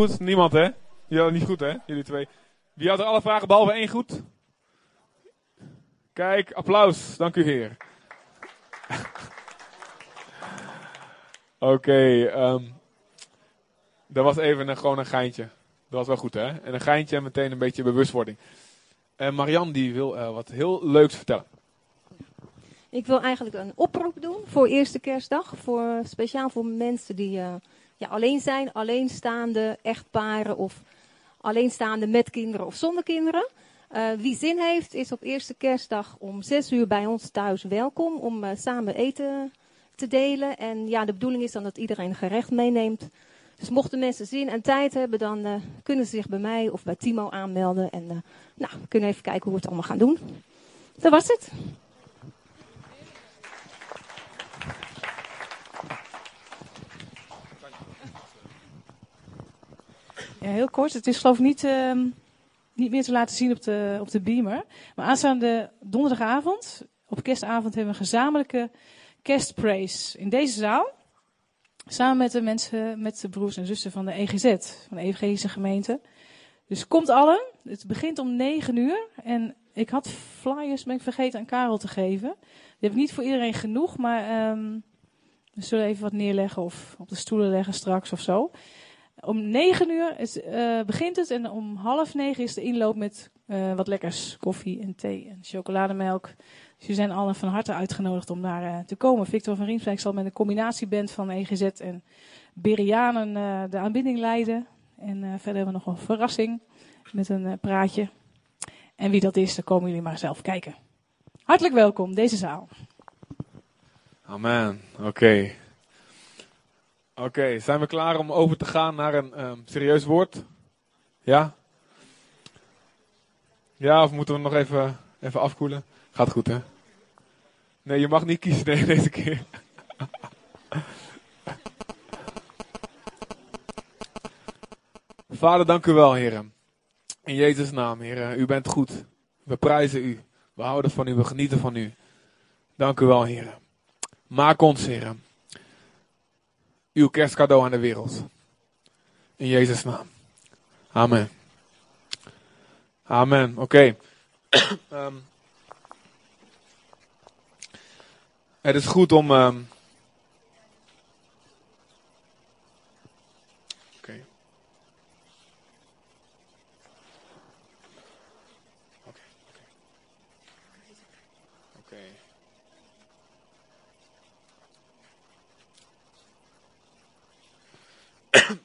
Goed, niemand hè? Hadden niet goed hè, jullie twee. Wie had er alle vragen behalve één goed? Kijk, applaus. Dank u heer. Oké, ehm, dat was even een, gewoon een geintje. Dat was wel goed hè? En een geintje en meteen een beetje bewustwording. En Marianne die wil eh, wat heel leuks vertellen. Ik wil eigenlijk een oproep doen voor eerste kerstdag. Voor, speciaal voor mensen die uh, ja, alleen zijn, alleenstaande echtparen of alleenstaande met kinderen of zonder kinderen. Uh, wie zin heeft, is op eerste kerstdag om zes uur bij ons thuis welkom om uh, samen eten te delen. En ja, de bedoeling is dan dat iedereen gerecht meeneemt. Dus mochten mensen zin en tijd hebben, dan uh, kunnen ze zich bij mij of bij Timo aanmelden. En nou, we kunnen even kijken hoe we het allemaal gaan doen. Dat was het. Ja, heel kort. Het is geloof ik niet, uh, niet meer te laten zien op de, op de beamer. Maar aanstaande donderdagavond, op kerstavond, hebben we een gezamenlijke kerstpraise in deze zaal. Samen met de mensen, met de broers en zussen van de EGZ, van de Evangelische Gemeente. Dus komt allen. Het begint om 9 uur. En ik had flyers, ben ik vergeten aan Karel te geven. Die heb ik niet voor iedereen genoeg, maar um, we zullen even wat neerleggen of op de stoelen leggen straks of zo. Om negen uur uh, begint het en om half negen is de inloop met uh, wat lekkers. Koffie en thee en chocolademelk. Dus jullie zijn allen van harte uitgenodigd om daar uh, te komen. Victor van Riemswijk zal met een combinatieband van EGZ en Berianen de aanbidding leiden. En verder hebben we nog een verrassing met een praatje. En wie dat is, dan komen jullie maar zelf kijken. Hartelijk welkom, deze zaal. Amen. Oké. Oké, zijn we klaar om over te gaan naar een um, serieus woord? Ja? Ja, of moeten we nog even, even afkoelen? Gaat goed, hè? Nee, je mag niet kiezen deze keer. Vader, dank u wel, heren. In Jezus' naam, heren. U bent goed. We prijzen u. We houden van u. We genieten van u. Dank u wel, heren. Maak ons, heren uw kerstcadeau aan de wereld. In Jezus' naam. Amen. Amen. Oké. Um, het is goed om. Um,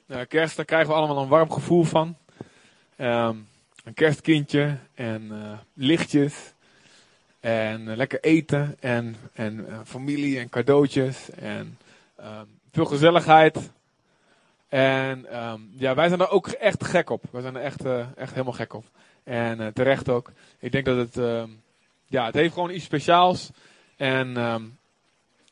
uh, kerst, daar krijgen we allemaal een warm gevoel van. Um, een kerstkindje en uh, lichtjes. En uh, lekker eten en, en familie en cadeautjes. En um, veel gezelligheid. En um, ja, wij zijn er ook echt gek op. Wij zijn er echt, echt helemaal gek op. En terecht ook. Ik denk dat het, ja, het heeft gewoon iets speciaals. En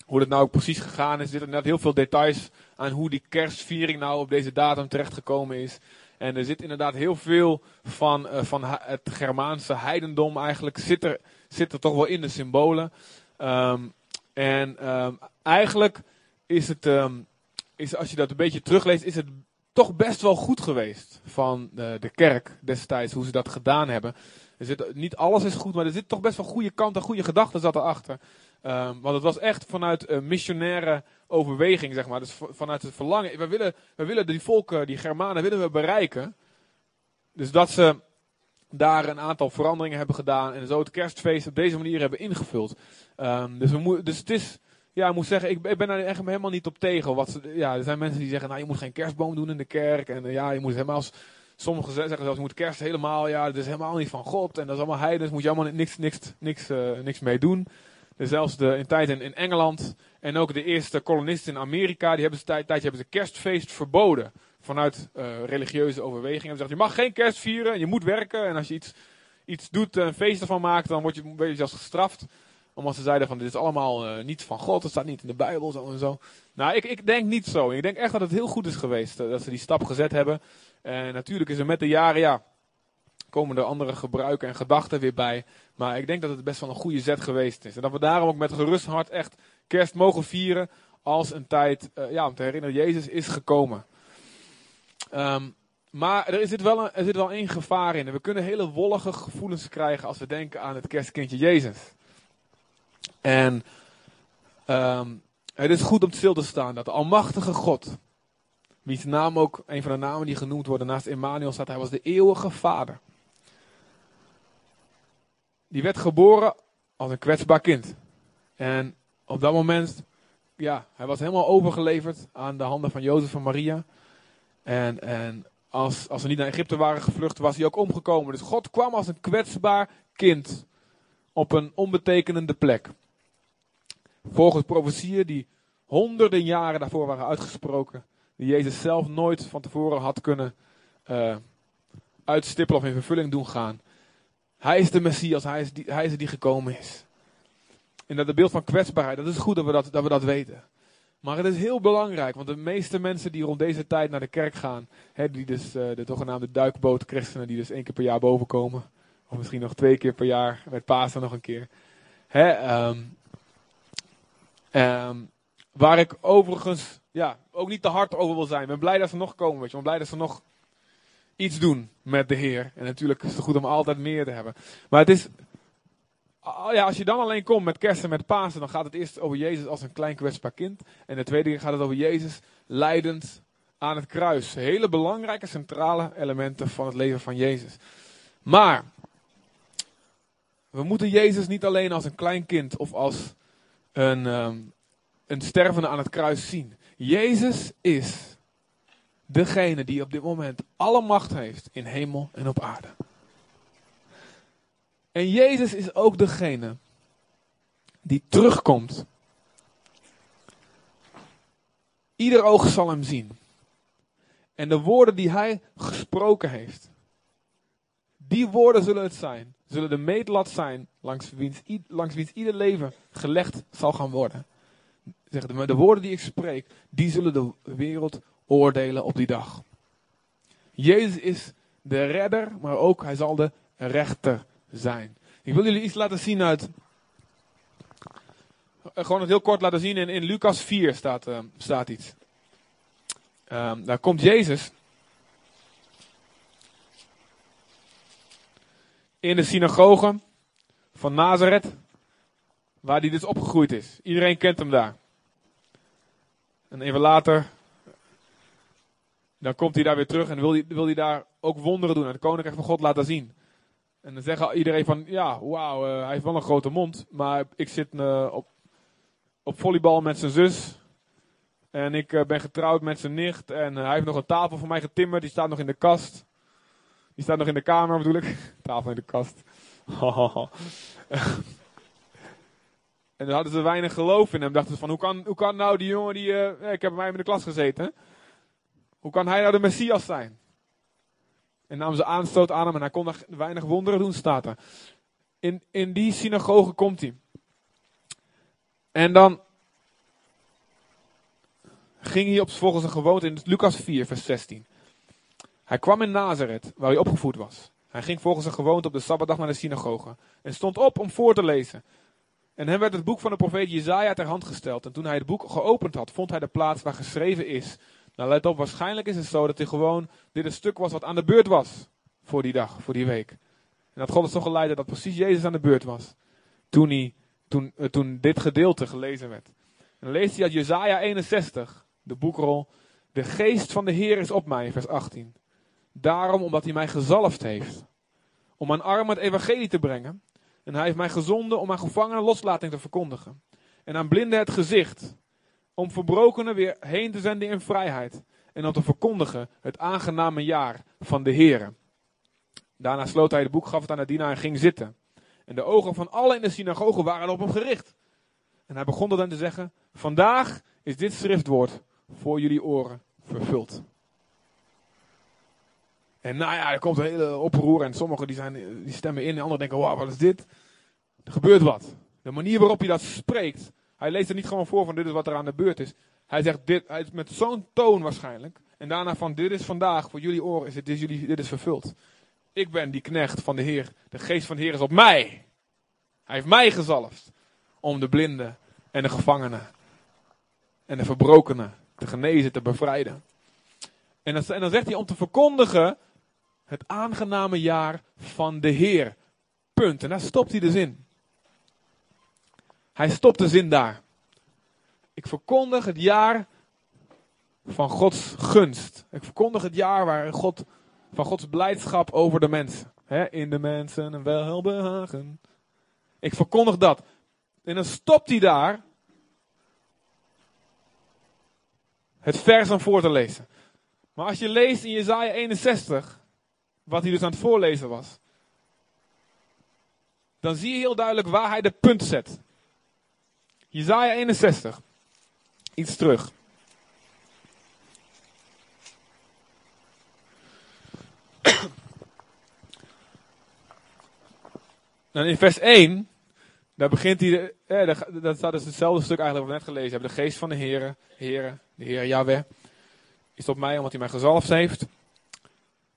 hoe het nou ook precies gegaan is. Er zitten net heel veel details aan hoe die kerstviering nou op deze datum terechtgekomen is. En er zit inderdaad heel veel van, uh, van het Germaanse heidendom eigenlijk, zit er, zit er toch wel in de symbolen. Um, en um, eigenlijk is het, um, is, als je dat een beetje terugleest, is het toch best wel goed geweest van de kerk destijds, hoe ze dat gedaan hebben. Er zit, niet alles is goed, maar er zit toch best wel goede kanten, goede gedachten zat erachter. Um, want het was echt vanuit een missionaire overweging, zeg maar. Dus vanuit het verlangen. We willen, we willen die volken, die Germanen, willen we bereiken. Dus dat ze daar een aantal veranderingen hebben gedaan. En zo het kerstfeest op deze manier hebben ingevuld. Um, dus, we dus het is, ja, ik moet zeggen, ik, ben daar echt helemaal niet op tegen. Wat ja, er zijn mensen die zeggen, nou, je moet geen kerstboom doen in de kerk. En uh, ja, je moet helemaal, sommigen zeggen zelfs, je moet kerst helemaal, ja, het is helemaal niet van God. En dat is allemaal heidens, moet je allemaal niks, niks, niks, uh, niks mee doen. Zelfs de, in tijd in, Engeland en ook de eerste kolonisten in Amerika, die hebben ze tijd, tijdje hebben ze kerstfeest verboden. Vanuit uh, religieuze overwegingen. Hebben gezegd, je mag geen kerst vieren, je moet werken. En als je iets, iets doet, een feest ervan maakt, dan word je, word je zelfs gestraft. Omdat ze zeiden van, dit is allemaal uh, niet van God, het staat niet in de Bijbel zo en zo. Nou, ik, ik denk niet zo. Ik denk echt dat het heel goed is geweest dat ze die stap gezet hebben. En natuurlijk is er met de jaren, ja, komen er andere gebruiken en gedachten weer bij. Maar ik denk dat het best wel een goede zet geweest is. En dat we daarom ook met gerust hart echt kerst mogen vieren als een tijd uh, ja, om te herinneren, Jezus is gekomen. Um, maar er zit, wel een, er zit wel één gevaar in. We kunnen hele wollige gevoelens krijgen als we denken aan het kerstkindje Jezus. En ehm, het is goed om stil te staan dat de Almachtige God, wiens naam ook een van de namen die genoemd worden naast Emmanuel staat, hij was de eeuwige Vader. Die werd geboren als een kwetsbaar kind. En op dat moment, ja, hij was helemaal overgeleverd aan de handen van Jozef en Maria. En, en als, als ze niet naar Egypte waren gevlucht, was hij ook omgekomen. Dus God kwam als een kwetsbaar kind op een onbetekenende plek. Volgens profetieën die honderden jaren daarvoor waren uitgesproken, die Jezus zelf nooit van tevoren had kunnen uh, uitstippelen of in vervulling doen gaan. Hij is de Messias, hij is, die, hij is die gekomen is. En dat het beeld van kwetsbaarheid, dat is goed dat we dat, dat we dat weten. Maar het is heel belangrijk, want de meeste mensen die rond deze tijd naar de kerk gaan, hè, die dus uh, de zogenaamde duikbootchristenen, die dus één keer per jaar bovenkomen, of misschien nog twee keer per jaar, met Pasen nog een keer. Hè, um, um, waar ik overigens ja, ook niet te hard over wil zijn. Ik ben blij dat ze nog komen, weet je. Ik ben blij dat ze nog iets doen met de Heer. En natuurlijk is het goed om altijd meer te hebben. Maar het is ja, als je dan alleen komt met kerst en met Pasen, dan gaat het eerst over Jezus als een klein kwetsbaar kind. En de tweede keer gaat het over Jezus leidend aan het kruis. Hele belangrijke centrale elementen van het leven van Jezus. Maar we moeten Jezus niet alleen als een klein kind of als een, um, een stervende aan het kruis zien. Jezus is degene die op dit moment alle macht heeft in hemel en op aarde. En Jezus is ook degene die terugkomt. Ieder oog zal hem zien. En de woorden die hij gesproken heeft, die woorden zullen het zijn. Zullen de meetlat zijn langs wiens, langs ieder leven gelegd zal gaan worden. Zeg, de woorden die ik spreek, die zullen de wereld oordelen op die dag. Jezus is de redder, maar ook hij zal de rechter zijn. Ik wil jullie iets laten zien uit. Eh, gewoon het heel kort laten zien. In, in Lucas 4 staat, uh, staat iets. Um, daar komt Jezus. In de synagoge van Nazareth. Waar hij dus opgegroeid is. Iedereen kent hem daar. En even later. Dan komt hij daar weer terug en wil hij, wil hij daar ook wonderen doen. En het koninkrijk van God laten zien. En dan zeggen iedereen van, ja, wauw, uh, hij heeft wel een grote mond. Maar ik zit uh, op, op volleybal met zijn zus. En ik uh, ben getrouwd met zijn nicht. En hij heeft nog een tafel voor mij getimmerd. Die staat nog in de kast. Die staat nog in de kamer, bedoel ik. tafel in de kast. en dan hadden ze weinig geloof in hem. Dachten van, hoe kan, hoe kan nou die jongen die... ik heb bij mij in de klas gezeten. Hoe kan hij nou de Messias zijn? En namen ze aanstoot aan hem en hij kon weinig wonderen doen, staat er. In, in die synagoge komt hij. En dan ging hij volgens een gewoonte in Lucas 4, vers 16. Hij kwam in Nazareth, waar hij opgevoed was. Hij ging volgens een gewoonte op de Sabbatdag naar de synagoge en stond op om voor te lezen. En hem werd het boek van de profeet Jezaja ter hand gesteld. En toen hij het boek geopend had, vond hij de plaats waar geschreven is nou, let op, waarschijnlijk is het zo dat hij gewoon dit een stuk was wat aan de beurt was voor die dag, voor die week. En dat God het zo geleid dat precies Jezus aan de beurt was. Toen, hij, toen, uh, toen dit gedeelte gelezen werd. En dan leest hij uit Jezaja 61, de boekrol. De geest van de Heer is op mij, vers 18. Daarom omdat hij mij gezalfd heeft. Om aan armen het evangelie te brengen. En hij heeft mij gezonden om aan gevangenen loslating te verkondigen. En aan blinden het gezicht om verbrokenen weer heen te zenden in vrijheid. En om te verkondigen het aangename jaar van de Heer. Daarna sloot hij het boek, gaf het aan de dienaar en ging zitten. En de ogen van allen in de synagoge waren op hem gericht. En hij begon hen te zeggen: Vandaag is dit schriftwoord voor jullie oren vervuld. En nou ja, er komt een hele oproer en sommigen die, zijn, die stemmen in en anderen denken, wauw, wat is dit? Er gebeurt wat. De manier waarop hij dat spreekt, hij leest er niet gewoon voor van dit is wat er aan de beurt is. Hij zegt dit, hij is met zo'n toon waarschijnlijk. En daarna van dit is vandaag, voor jullie oren is het, dit is, jullie, dit is vervuld. Ik ben die knecht van de Heer. De geest van de Heer is op mij. Hij heeft mij gezalfd. Om de blinden en de gevangenen en de verbrokenen te genezen, te bevrijden. En dan, en dan zegt hij om te verkondigen het aangename jaar van de Heer. Punt. En daar stopt hij de zin. Hij stopt de zin daar. Ik verkondig het jaar van Gods gunst. Ik verkondig het jaar waar God, van Gods blijdschap over de mensen. in de mensen een welbehagen. Ik verkondig dat. En dan stopt hij daar. Het vers aan voor te lezen. Maar als je leest in Jezaja 61, wat hij dus aan het voorlezen was, dan zie je heel duidelijk waar hij de punt zet. Jezaja 61. Iets terug. Dan in vers 1, daar begint hij, eh, dat staat dus hetzelfde stuk eigenlijk wat we net gelezen hebben. De geest van de Heer, Heere, de Heer Yahweh, is op mij omdat hij mij gezalfd heeft.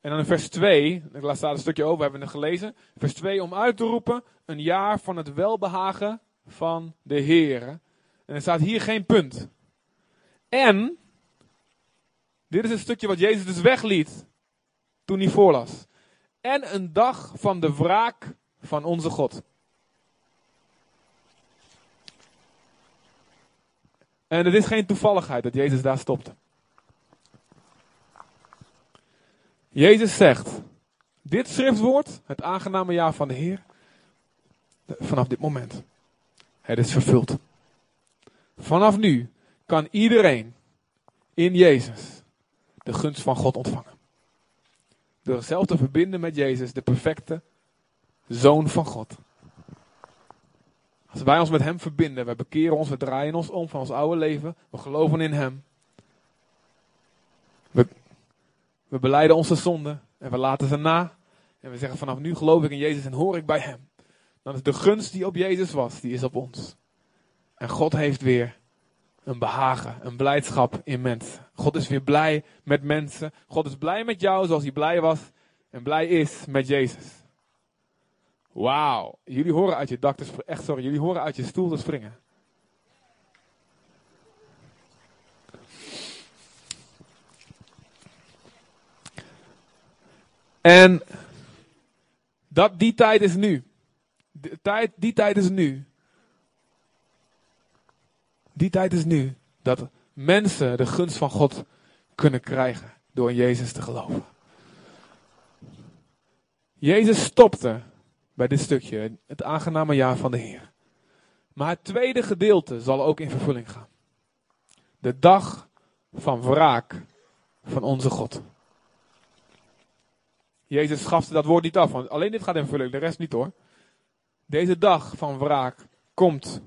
En dan in vers 2, daar staat een stukje over, hebben we het gelezen. Vers 2, om uit te roepen, een jaar van het welbehagen van de Heer. En er staat hier geen punt. En, dit is een stukje wat Jezus dus wegliet toen hij voorlas. En een dag van de wraak van onze God. En het is geen toevalligheid dat Jezus daar stopte. Jezus zegt, dit schriftwoord, het aangename jaar van de Heer, vanaf dit moment, het is vervuld. Vanaf nu kan iedereen in Jezus de gunst van God ontvangen. Door zichzelf te verbinden met Jezus, de perfecte Zoon van God. Als wij ons met Hem verbinden, wij bekeren ons, we draaien ons om van ons oude leven, we geloven in Hem. We, we beleiden onze zonden en we laten ze na. En we zeggen vanaf nu geloof ik in Jezus en hoor ik bij Hem. Dan is de gunst die op Jezus was, die is op ons. En God heeft weer een behagen, een blijdschap in mensen. God is weer blij met mensen. God is blij met jou zoals hij blij was en blij is met Jezus. Wauw, jullie horen uit je dak te. Echt sorry, jullie horen uit je stoel te springen. En dat, die tijd is nu. Die tijd, die tijd is nu. Die tijd is nu dat mensen de gunst van God kunnen krijgen door in Jezus te geloven. Jezus stopte bij dit stukje, het aangename jaar van de Heer. Maar het tweede gedeelte zal ook in vervulling gaan. De dag van wraak van onze God. Jezus schafte dat woord niet af, want alleen dit gaat in vervulling, de rest niet hoor. Deze dag van wraak komt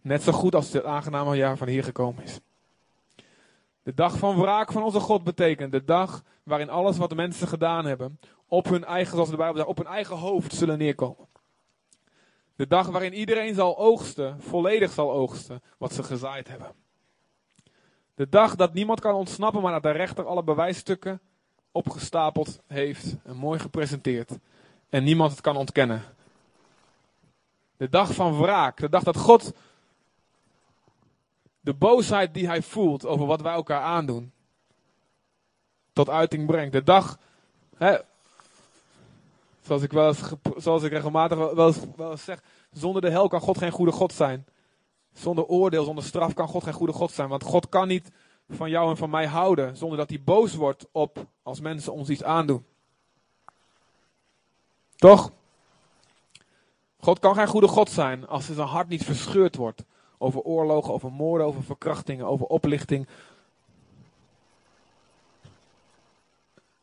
net zo goed als het aangename jaar van de Heer gekomen is. De dag van wraak van onze God betekent de dag waarin alles wat de mensen gedaan hebben op hun eigen, zoals de Bijbel zegt, op hun eigen hoofd zullen neerkomen. De dag waarin iedereen zal oogsten, volledig zal oogsten, wat ze gezaaid hebben. De dag dat niemand kan ontsnappen, maar dat de rechter alle bewijsstukken opgestapeld heeft en mooi gepresenteerd. En niemand het kan ontkennen. De dag van wraak, de dag dat God de boosheid die hij voelt over wat wij elkaar aandoen, tot uiting brengt. De dag, hè, zoals ik, wel zoals ik regelmatig wel eens, wel eens zeg, zonder de hel kan God geen goede God zijn. Zonder oordeel, zonder straf kan God geen goede God zijn. Want God kan niet van jou en van mij houden zonder dat hij boos wordt op als mensen ons iets aandoen. Toch? God kan geen goede God zijn als zijn hart niet verscheurd wordt over oorlogen, over moorden, over verkrachtingen, over oplichting.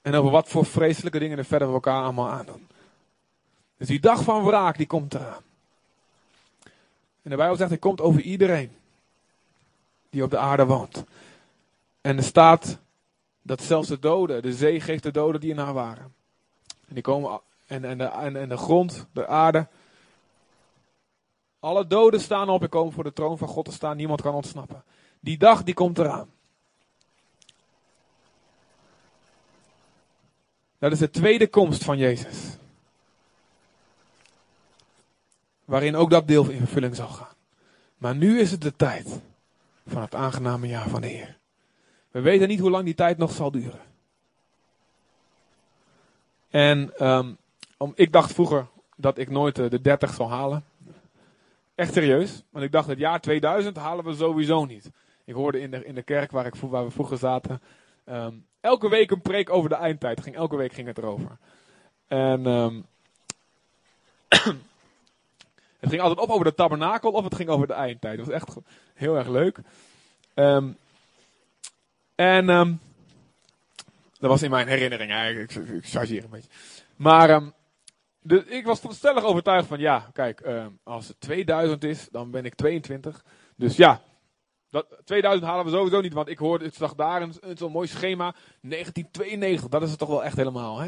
En over wat voor vreselijke dingen er verder we elkaar allemaal aandoen. Dus die dag van wraak, die komt eraan. En de Bijbel zegt, hij komt over iedereen die op de aarde woont. En er staat dat zelfs de doden, de zee geeft de doden die in haar waren. En die komen, en, en, de, en, en de grond, de aarde, alle doden staan op en komen voor de troon van God te staan. Niemand kan ontsnappen. Die dag die komt eraan. Dat is de tweede komst van Jezus. Waarin ook dat deel in vervulling zal gaan. Maar nu is het de tijd van het aangename jaar van de Heer. We weten niet hoe lang die tijd nog zal duren. En om, ik dacht vroeger dat ik nooit eh, de 30 zou halen. Echt serieus. Want ik dacht, het jaar 2000 halen we sowieso niet. Ik hoorde in de, in de kerk waar, ik, waar we vroeger zaten. ehm, elke week een preek over de eindtijd. Ging, elke week ging het erover. En ehm, het ging altijd op over de tabernakel of het ging over de eindtijd. Dat was echt heel erg leuk. Ehm, en dat was in mijn herinnering. hè. Ik, ik, een beetje. Maar de, ik was stellig overtuigd van ja, kijk, ehm, als het 2000 is, dan ben ik 22. Dus ja, dat, 2000 halen we sowieso niet, want ik hoorde, ik zag daar een, een zo'n mooi schema. 1992, dat is het toch wel echt helemaal, hè?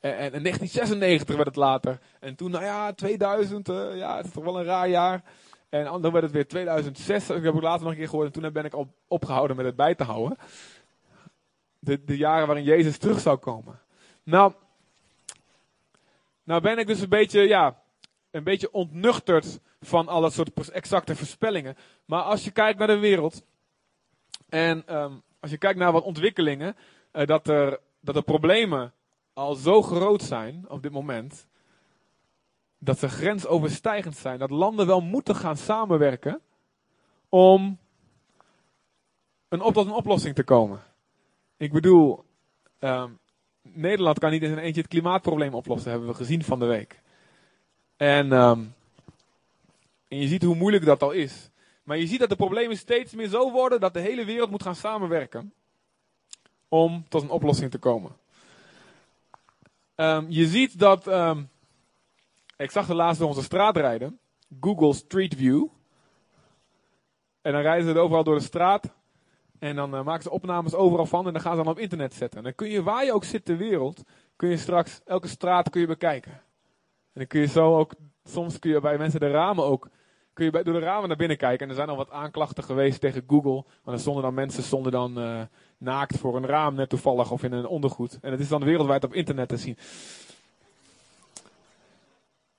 En, en, en 1996 werd het later. En toen, nou ja, 2000, eh, ja, het is toch wel een raar jaar. En dan werd het weer 2006, ik heb het later nog een keer gehoord. En toen ben ik op, opgehouden met het bij te houden. De, de jaren waarin Jezus terug zou komen. Nou, nou ben ik dus een beetje, ja, een beetje ontnuchterd van alle soort exacte voorspellingen. Maar als je kijkt naar de wereld en ehm, als je kijkt naar wat ontwikkelingen, eh, dat, er, dat de problemen al zo groot zijn op dit moment, dat ze grensoverstijgend zijn, dat landen wel moeten gaan samenwerken om een op, tot een oplossing te komen. Ik bedoel, ehm, Nederland kan niet in zijn eentje het klimaatprobleem oplossen, hebben we gezien van de week. En, ehm, en je ziet hoe moeilijk dat al is. Maar je ziet dat de problemen steeds meer zo worden dat de hele wereld moet gaan samenwerken om tot een oplossing te komen. Ehm, je ziet dat, ehm, ik zag de laatste door onze straat rijden, Google Street View. En dan rijden ze er overal door de straat. En dan eh, maken ze opnames overal van en dan gaan ze dan op internet zetten. En dan kun je, waar je ook zit ter wereld, kun je straks elke straat kun je bekijken. En dan kun je zo ook, soms kun je bij mensen de ramen ook, kun je bij, door de ramen naar binnen kijken. En er zijn al wat aanklachten geweest tegen Google. Want er stonden dan mensen stonden dan eh, naakt voor een raam net toevallig of in een ondergoed. En het is dan wereldwijd op internet te zien.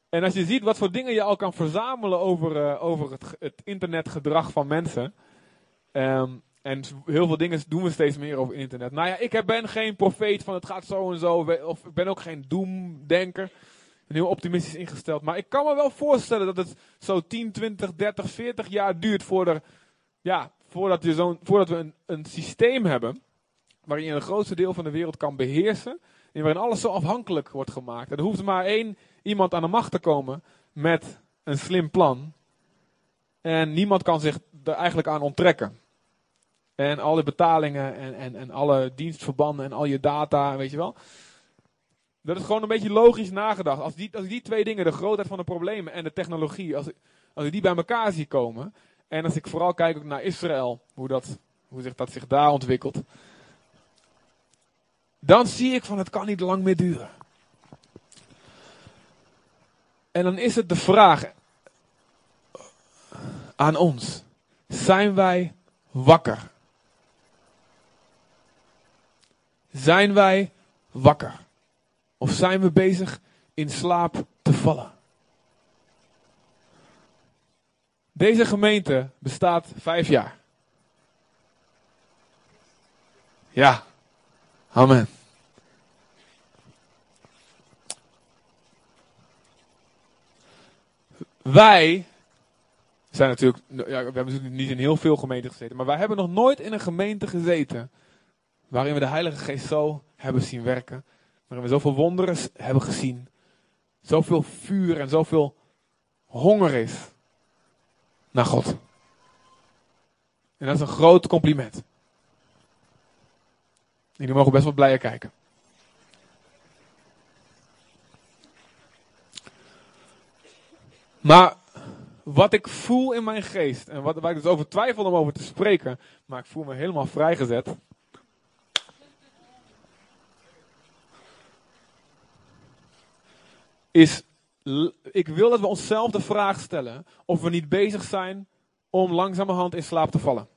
En als je ziet wat voor dingen je al kan verzamelen over, eh, over het, ge- het internetgedrag van mensen. ehm, en heel veel dingen doen we steeds meer over internet. Nou ja, ik ben geen profeet van het gaat zo en zo. Of ik ben ook geen doemdenker. Ben heel optimistisch ingesteld. Maar ik kan me wel voorstellen dat het zo 10, 20, 30, 40 jaar duurt voordat, ja, voordat, je zo'n, voordat we een, een systeem hebben. Waarin je een grootste deel van de wereld kan beheersen. En waarin alles zo afhankelijk wordt gemaakt. En er hoeft maar één iemand aan de macht te komen met een slim plan. En niemand kan zich er eigenlijk aan onttrekken. En alle betalingen en, en, en alle dienstverbanden en al je data, weet je wel. Dat is gewoon een beetje logisch nagedacht. Als die, als die twee dingen, de grootheid van de problemen en de technologie, als, als ik die bij elkaar zie komen. En als ik vooral kijk ook naar Israël, hoe, dat, hoe zich dat zich daar ontwikkelt. Dan zie ik van het kan niet lang meer duren. En dan is het de vraag aan ons. Zijn wij wakker? Zijn wij wakker? Of zijn we bezig in slaap te vallen? Deze gemeente bestaat vijf jaar. Ja. Amen. Wij zijn natuurlijk, ja, we hebben natuurlijk niet in heel veel gemeenten gezeten, maar wij hebben nog nooit in een gemeente gezeten waarin we de Heilige Geest zo hebben zien werken, waarin we zoveel wonderen hebben gezien, zoveel vuur en zoveel honger is naar God. En dat is een groot compliment. En jullie mogen best wel blijer kijken. Maar wat ik voel in mijn geest, en wat, waar ik dus over twijfel om over te spreken, maar ik voel me helemaal vrijgezet. Is, ik wil dat we onszelf de vraag stellen of we niet bezig zijn om langzamerhand in slaap te vallen.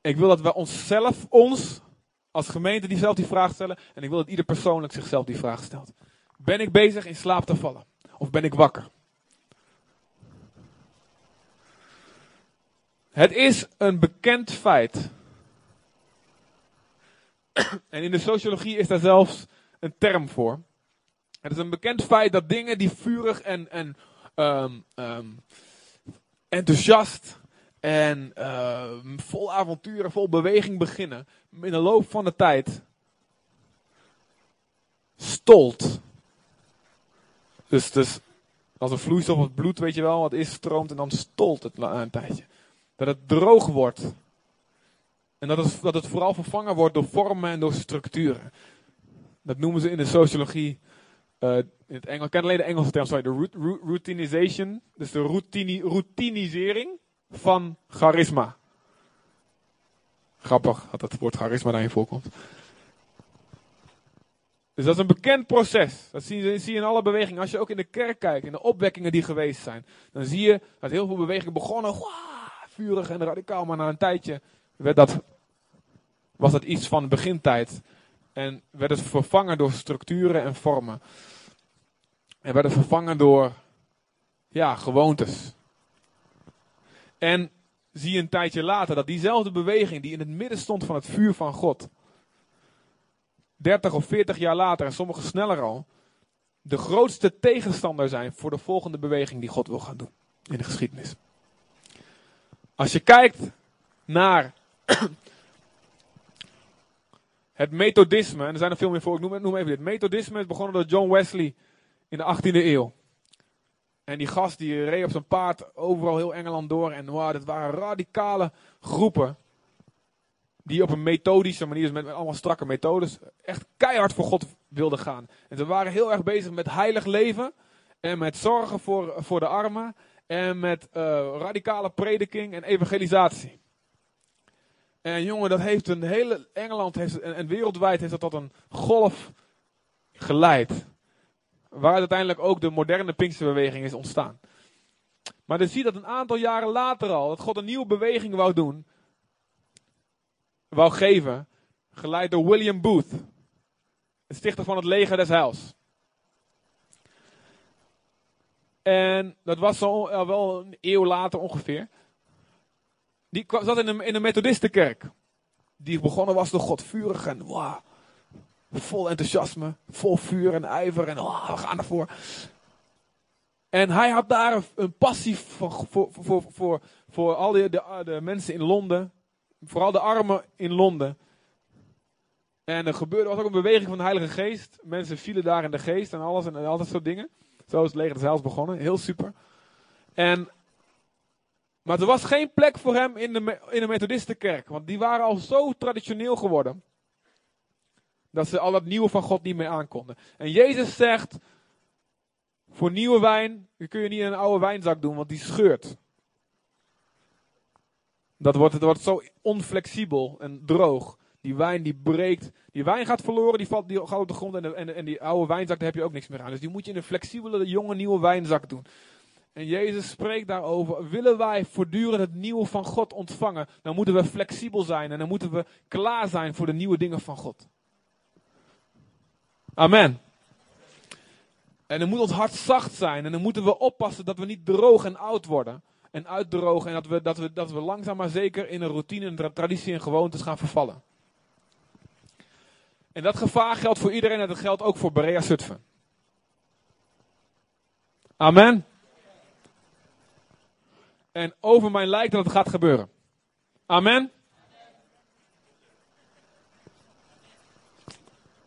Ik wil dat we onszelf, ons als gemeente, die zelf die vraag stellen. En ik wil dat ieder persoonlijk zichzelf die vraag stelt. Ben ik bezig in slaap te vallen? Of ben ik wakker? Het is een bekend feit En in de sociologie is daar zelfs een term voor. Het is een bekend feit dat dingen die vurig en, ehm, ehm, enthousiast en ehm, vol avonturen, vol beweging beginnen, in de loop van de tijd stolt. Dus, dus als een vloeistof het bloed, weet je wel, wat is stroomt en dan stolt het een tijdje. Dat het droog wordt. En dat dat het vooral vervangen wordt door vormen en door structuren. Dat noemen ze in de sociologie, eh, in het Engels, ik ken alleen de Engelse term, sorry, de rout- rout- routinization. Dus de routini, routinisering van charisma. Grappig dat het woord charisma daarin voorkomt. Dus dat is een bekend proces. Dat zie je, je in alle bewegingen. Als je ook in de kerk kijkt, in de opwekkingen die geweest zijn, dan zie je dat heel veel bewegingen begonnen, vurig en radicaal, maar na een tijdje werd dat, was dat iets van begintijd. En werd het vervangen door structuren en vormen. En werd het vervangen door, ja, gewoontes. En zie je een tijdje later dat diezelfde beweging die in het midden stond van het vuur van God, 30 of 40 jaar later, en sommigen sneller al, de grootste tegenstander zijn voor de volgende beweging die God wil gaan doen in de geschiedenis. Als je kijkt naar het methodisme, en er zijn er veel meer voor, ik noem, noem even dit. Methodisme is begonnen door John Wesley in de 18e eeuw. En die gast die reed op zijn paard overal heel Engeland door. En wow, dat waren radicale groepen. Die op een methodische manier, dus met, allemaal strakke methodes, echt keihard voor God wilden gaan. En ze waren heel erg bezig met heilig leven. En met zorgen voor, voor de armen. En met eh, radicale prediking en evangelisatie. En jongen, dat heeft een hele Engeland heeft, en, wereldwijd heeft dat tot een golf geleid. Waar uiteindelijk ook de moderne Pinksterbeweging is ontstaan. Maar dan zie je dat een aantal jaren later al, dat God een nieuwe beweging wou doen. Wou geven. Geleid door William Booth. De stichter van het leger des heils. En dat was uh, wel een eeuw later ongeveer. Die zat in een, methodistenkerk. Die begonnen was door God vurig en wow, vol enthousiasme, vol vuur en ijver en wow, we gaan ervoor. En hij had daar een, passie voor, voor, voor, voor, voor al die, de, de mensen in Londen. Vooral de armen in Londen. En er gebeurde was ook een beweging van de Heilige Geest. Mensen vielen daar in de geest en alles en al dat soort dingen. Zo is het leger des begonnen. Heel super. En, maar er was geen plek voor hem in de, in de Methodistenkerk. Want die waren al zo traditioneel geworden. Dat ze al dat nieuwe van God niet meer aankonden. En Jezus zegt. Voor nieuwe wijn kun je niet in een oude wijnzak doen, want die scheurt. Dat wordt, het wordt zo onflexibel en droog. Die wijn die breekt. Die wijn gaat verloren, die valt die op de grond. En, en, en die oude wijnzak, daar heb je ook niks meer aan. Dus die moet je in een flexibele, jonge, nieuwe wijnzak doen. En Jezus spreekt daarover. Willen wij voortdurend het nieuwe van God ontvangen, dan moeten we flexibel zijn. En dan moeten we klaar zijn voor de nieuwe dingen van God. Amen. En dan moet ons hart zacht zijn. En dan moeten we oppassen dat we niet droog en oud worden. En uitdrogen. En dat we, dat we, dat we langzaam maar zeker in een routine, een traditie en gewoontes gaan vervallen. En dat gevaar geldt voor iedereen en dat geldt ook voor Berea Zutphen. Amen. En over mij lijkt dat het gaat gebeuren. Amen.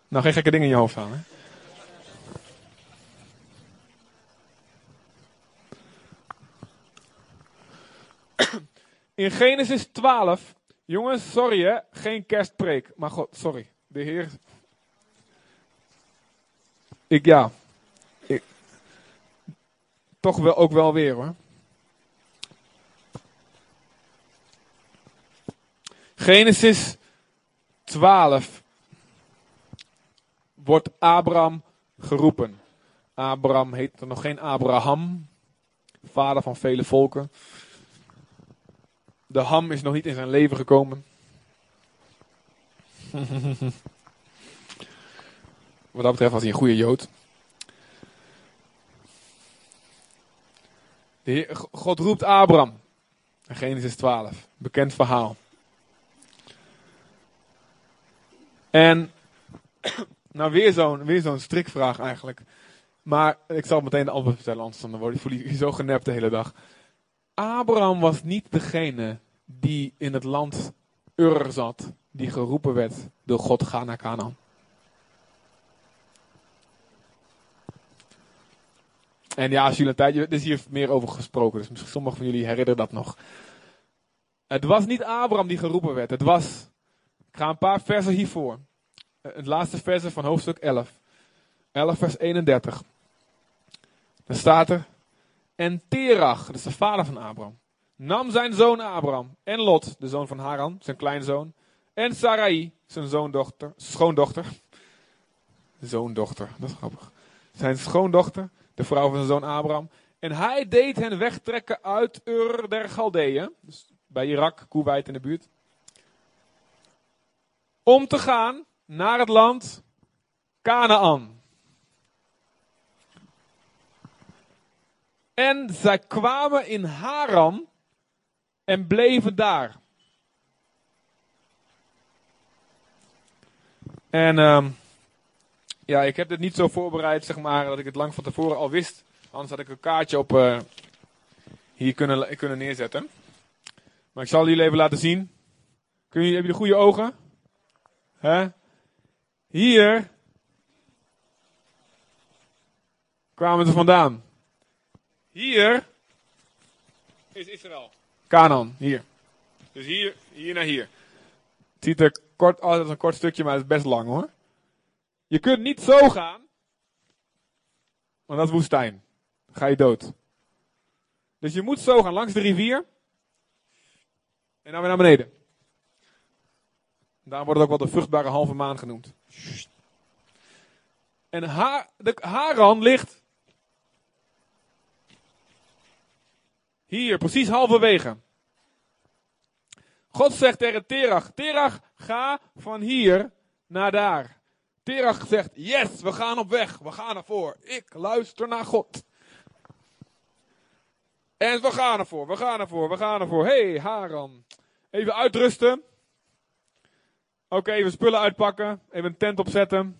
Nou, geen gekke dingen in je hoofd hè? In Genesis 12, jongens, sorry hè, geen kerstpreek. Maar god, sorry, de Heer. Ik ja, ik, toch wel ook wel weer hoor. Genesis 12 wordt Abraham geroepen. Abraham er nog geen Abraham, vader van vele volken. De ham is nog niet in zijn leven gekomen. Wat dat betreft was hij een goede Jood. De God roept Abraham. Genesis 12. Bekend verhaal. En, nou weer zo'n weer zo'n strikvraag eigenlijk. Maar ik zal meteen de antwoord vertellen, anders dan word ik voel je zo genept de hele dag. Abraham was niet degene die in het land Ur zat, die geroepen werd door God, ga naar Canaan. En ja, als jullie een tijdje, er is hier meer over gesproken, dus misschien sommigen van jullie herinneren dat nog. Het was niet Abraham die geroepen werd, het was, ik ga een paar versen hiervoor. Het laatste versen van hoofdstuk 11. 11 vers 31. Dan staat er, en Terach, dat de vader van Abraham, nam zijn zoon Abraham en Lot, de zoon van Haran, zijn kleinzoon, en Sarai, zijn zoondochter, schoondochter, zoondochter, dat is grappig, zijn schoondochter, de vrouw van zijn zoon Abraham, en hij deed hen wegtrekken uit Ur der Galdeeën, dus bij Irak, Kuwait in de buurt, om te gaan naar het land Canaan. En zij kwamen in Haran en bleven daar. En um, ja, ik heb dit niet zo voorbereid, zeg maar, dat ik het lang van tevoren al wist. Anders had ik een kaartje op uh, hier kunnen, kunnen neerzetten. Maar ik zal jullie even laten zien. Kun je, heb je de goede ogen? Hè? Hier kwamen ze vandaan. Hier is Israël. Canaan, hier. Dus hier, hier naar hier. Het ziet er kort uit als een kort stukje, maar het is best lang hoor. Je kunt niet zo gaan, want dat is woestijn. Dan ga je dood. Dus je moet zo gaan langs de rivier. En dan weer naar beneden. Daarom wordt het ook wel de vruchtbare halve maan genoemd. En ha de Haran ligt hier, precies halverwege. God zegt tegen Terach, Terach, ga van hier naar daar. Terach zegt, yes, we gaan op weg, we gaan ervoor. Ik luister naar God. En we gaan ervoor, we gaan ervoor, we gaan ervoor. hey, Haran, even uitrusten. Oké, even spullen uitpakken, even een tent opzetten.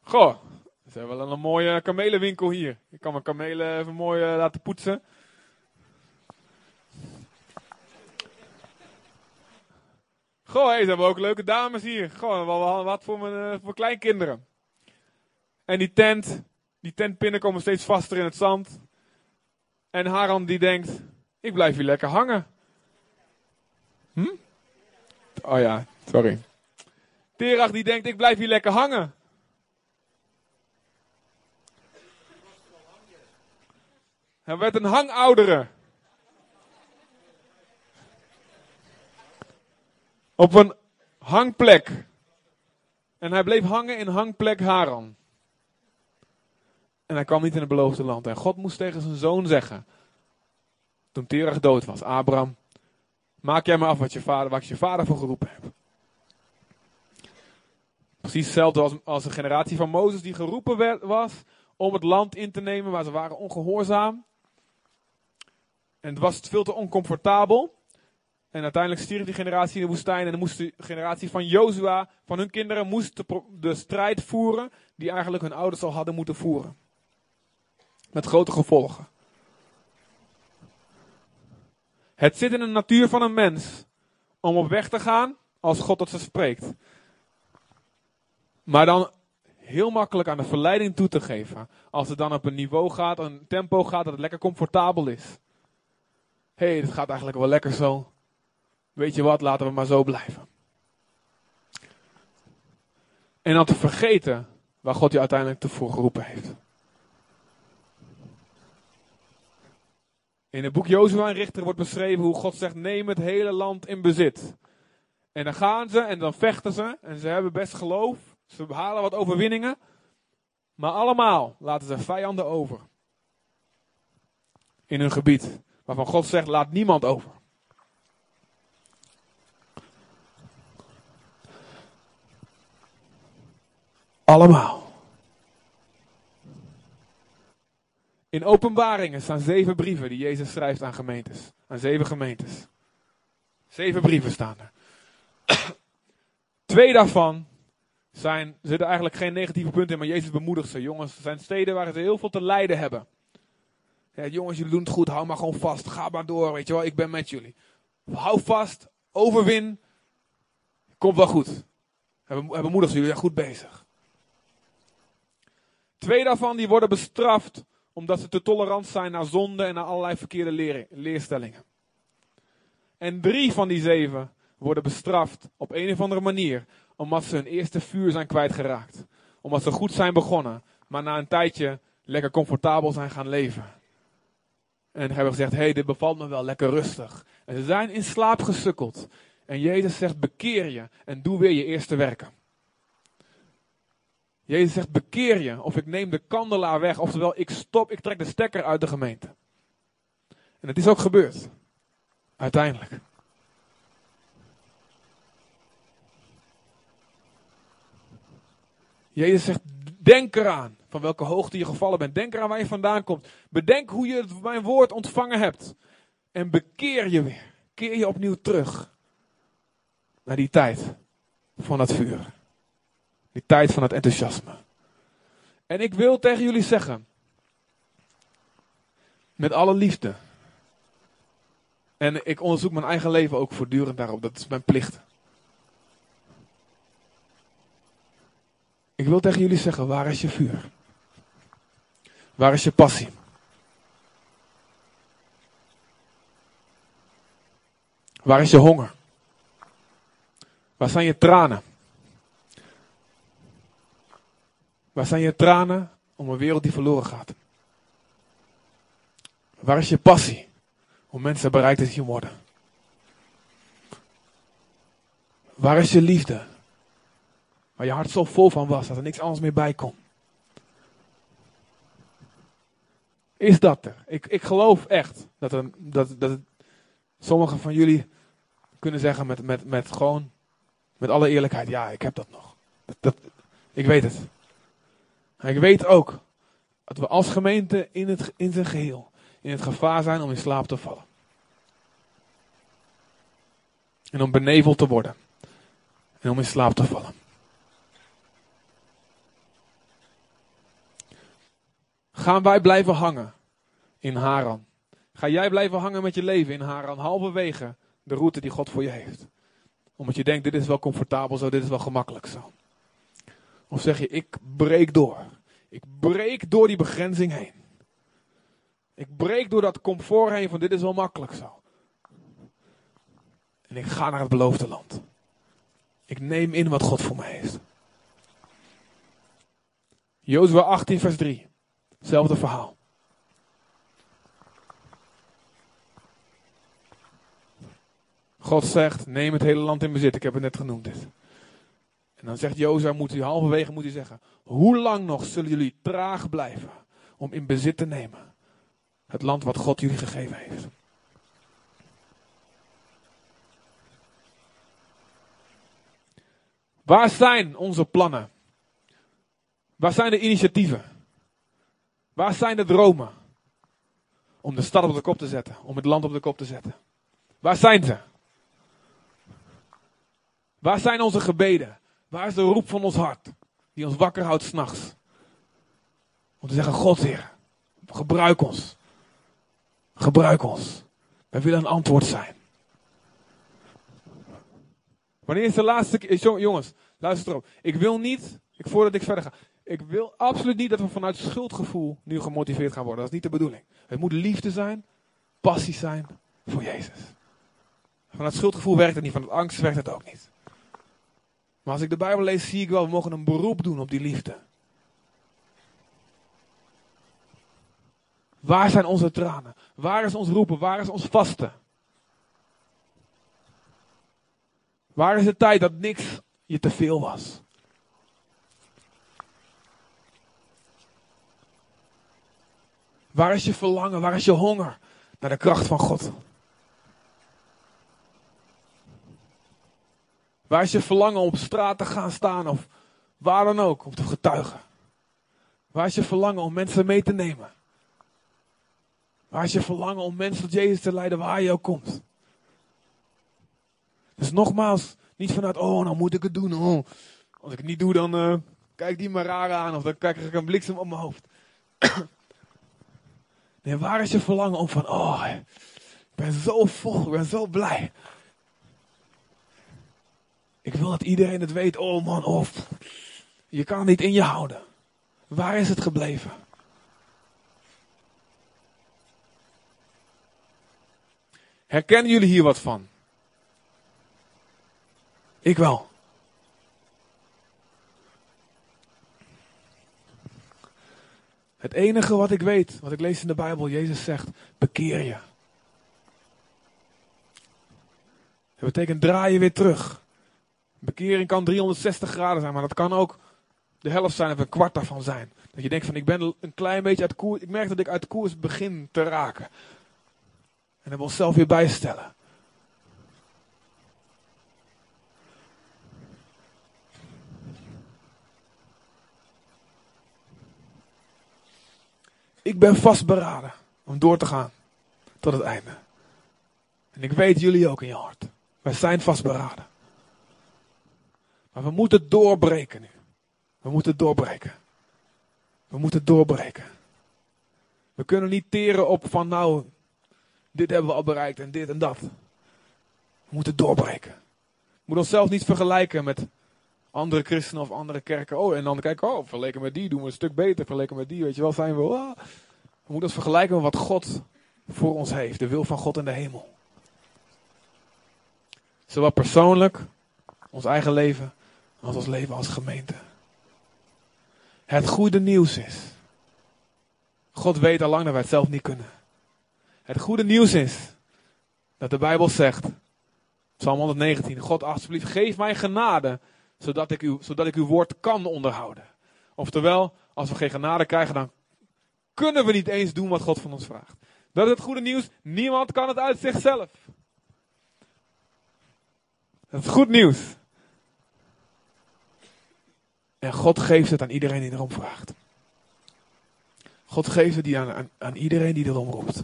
Goh, ze hebben wel een mooie kamelenwinkel hier. Ik kan mijn kamelen even mooi uh, laten poetsen. Goh, hey, ze hebben ook leuke dames hier. Goh, wat voor mijn uh, voor kleinkinderen. En die tent, die tentpinnen komen steeds vaster in het zand. En Haran die denkt, ik blijf hier lekker hangen. Hm? Oh ja, sorry. Terach die denkt, ik blijf hier lekker hangen. Hij werd een hangoudere. Op een hangplek. En hij bleef hangen in hangplek Haran. En hij kwam niet in het beloofde land. En God moest tegen zijn zoon zeggen. Toen Terach dood was. Abraham, maak jij maar af wat je vader, wat je vader voor geroepen hebt. Precies hetzelfde als, als de generatie van Mozes die geroepen werd, was om het land in te nemen, maar ze waren ongehoorzaam. En het was veel te oncomfortabel. En uiteindelijk stierf die generatie in de woestijn. En dan moest de generatie van Jozua, van hun kinderen, moest de, strijd voeren die eigenlijk hun ouders al hadden moeten voeren. Met grote gevolgen. Het zit in de natuur van een mens om op weg te gaan als God tot ze spreekt. Maar dan heel makkelijk aan de verleiding toe te geven. Als het dan op een niveau gaat, een tempo gaat dat het lekker comfortabel is. Hé, hey, het gaat eigenlijk wel lekker zo. Weet je wat, laten we maar zo blijven. En dan te vergeten waar God je uiteindelijk voor geroepen heeft. In het boek Jozua en Richter wordt beschreven hoe God zegt: neem het hele land in bezit. En dan gaan ze en dan vechten ze en ze hebben best geloof. Ze behalen wat overwinningen. Maar allemaal laten ze vijanden over. In hun gebied. Waarvan God zegt: laat niemand over. Allemaal. In openbaringen staan zeven brieven die Jezus schrijft aan gemeentes. Aan zeven gemeentes. Zeven brieven staan er. Twee daarvan zijn, zitten eigenlijk geen negatieve punten in, maar Jezus bemoedigt ze. Jongens, er zijn steden waar ze heel veel te lijden hebben. Ja, jongens, jullie doen het goed, hou maar gewoon vast. Ga maar door, weet je wel, ik ben met jullie. Hou vast, overwin. Komt wel goed. Hij bemoedigt jullie zijn goed bezig. Twee daarvan die worden bestraft omdat ze te tolerant zijn naar zonde en naar allerlei verkeerde leerstellingen. En drie van die zeven worden bestraft op een of andere manier omdat ze hun eerste vuur zijn kwijtgeraakt. Omdat ze goed zijn begonnen, maar na een tijdje lekker comfortabel zijn gaan leven. En hebben gezegd, hé, hey, dit bevalt me wel, lekker rustig. En ze zijn in slaap gesukkeld. En Jezus zegt, bekeer je en doe weer je eerste werken. Jezus zegt, bekeer je of ik neem de kandelaar weg. Oftewel, ik stop, ik trek de stekker uit de gemeente. En het is ook gebeurd. Uiteindelijk. Jezus zegt, denk eraan van welke hoogte je gevallen bent. Denk eraan waar je vandaan komt. Bedenk hoe je mijn woord ontvangen hebt. En bekeer je weer. Keer je opnieuw terug. Naar die tijd van het vuur. Die tijd van het enthousiasme. En ik wil tegen jullie zeggen. Met alle liefde. En ik onderzoek mijn eigen leven ook voortdurend daarop. Dat is mijn plicht. Ik wil tegen jullie zeggen, waar is je vuur? Waar is je passie? Waar is je honger? Waar zijn je tranen? Waar zijn je tranen om een wereld die verloren gaat? Waar is je passie om mensen bereikt te zien worden? Waar is je liefde Waar je hart zo vol van was dat er niks anders meer bij kon. Is dat er? Ik, ik geloof echt dat, er, dat, dat sommigen van jullie kunnen zeggen met, met, met gewoon, met alle eerlijkheid, ja, ik heb dat nog. Dat, dat, ik weet het. En ik weet ook dat we als gemeente in, het, in zijn geheel in het gevaar zijn om in slaap te vallen. En om beneveld te worden. En om in slaap te vallen. Gaan wij blijven hangen in Haran? Ga jij blijven hangen met je leven in Haran, halverwege de route die God voor je heeft? Omdat je denkt, dit is wel comfortabel zo, dit is wel gemakkelijk zo. Of zeg je, ik breek door. Ik breek door die begrenzing heen. Ik breek door dat comfort heen van dit is wel makkelijk zo. En ik ga naar het beloofde land. Ik neem in wat God voor mij heeft. Jozua 18 vers 3. Hetzelfde verhaal. God zegt, neem het hele land in bezit. Ik heb het net genoemd dit. En dan zegt Jozua, moet u halverwege moet u zeggen, hoe lang nog zullen jullie traag blijven om in bezit te nemen? Het land wat God jullie gegeven heeft. Waar zijn onze plannen? Waar zijn de initiatieven? Waar zijn de dromen? Om de stad op de kop te zetten, om het land op de kop te zetten. Waar zijn ze? Waar zijn onze gebeden? Waar is de roep van ons hart, die ons wakker houdt s'nachts? Om te zeggen, God Heer, gebruik ons. Gebruik ons. Wij willen een antwoord zijn. Wanneer is de laatste keer, jongens, luister erop. Ik wil niet, ik, voordat ik verder ga, ik wil absoluut niet dat we vanuit schuldgevoel nu gemotiveerd gaan worden. Dat is niet de bedoeling. Het moet liefde zijn, passie zijn voor Jezus. Vanuit schuldgevoel werkt het niet, vanuit angst werkt het ook niet. Maar als ik de Bijbel lees, zie ik wel, we mogen een beroep doen op die liefde. Waar zijn onze tranen? Waar is ons roepen? Waar is ons vasten? Waar is de tijd dat niks je te veel was? Waar is je verlangen? Waar is je honger naar de kracht van God? Waar is je verlangen om op straat te gaan staan of waar dan ook om te getuigen? Waar is je verlangen om mensen mee te nemen? Waar is je verlangen om mensen tot Jezus te leiden waar je ook komt? Dus nogmaals, Niet vanuit, oh, nou moet ik het doen. Oh. Als ik het niet doe, dan uh, kijk die me raar aan. Of dan krijg ik een bliksem op mijn hoofd. Waar is je verlangen om van, oh, ik ben zo vol, ik ben zo blij. Ik wil dat iedereen het weet. Oh man, oh, je kan het niet in je houden. Waar is het gebleven? Herkennen jullie hier wat van? Ik wel. Het enige wat ik weet, wat ik lees in de Bijbel, Jezus zegt, bekeer je. Dat betekent draai je weer terug. Bekering kan 360 graden zijn, maar dat kan ook de helft zijn of een kwart daarvan zijn. Dat je denkt van ik ben een klein beetje uit koers. Ik merk dat ik uit koers begin te raken. En dan wil zelf weer bijstellen. Ik ben vastberaden om door te gaan tot het einde. En ik weet jullie ook in je hart. Wij zijn vastberaden. Maar we moeten doorbreken nu. We moeten doorbreken. We moeten doorbreken. We kunnen niet teren op van nou, dit hebben we al bereikt en dit en dat. We moeten doorbreken. We moeten onszelf niet vergelijken met andere christenen of andere kerken. Oh, en dan kijken, oh, vergeleken met die doen we een stuk beter. Vergeleken met die, weet je wel, zijn we. Oh. We moeten ons vergelijken met wat God voor ons heeft. De wil van God in de hemel. Zowel persoonlijk, ons eigen leven, als ons leven als gemeente. Het goede nieuws is. God weet al lang dat wij het zelf niet kunnen. Het goede nieuws is dat de Bijbel zegt, Psalm 119, God alsjeblieft geef mij genade, zodat ik, u, zodat ik uw woord kan onderhouden. Oftewel, als we geen genade krijgen, dan kunnen we niet eens doen wat God van ons vraagt. Dat is het goede nieuws, niemand kan het uit zichzelf. Dat is goed nieuws. En God geeft het aan iedereen die erom vraagt. God geeft het aan, aan, aan iedereen die erom roept.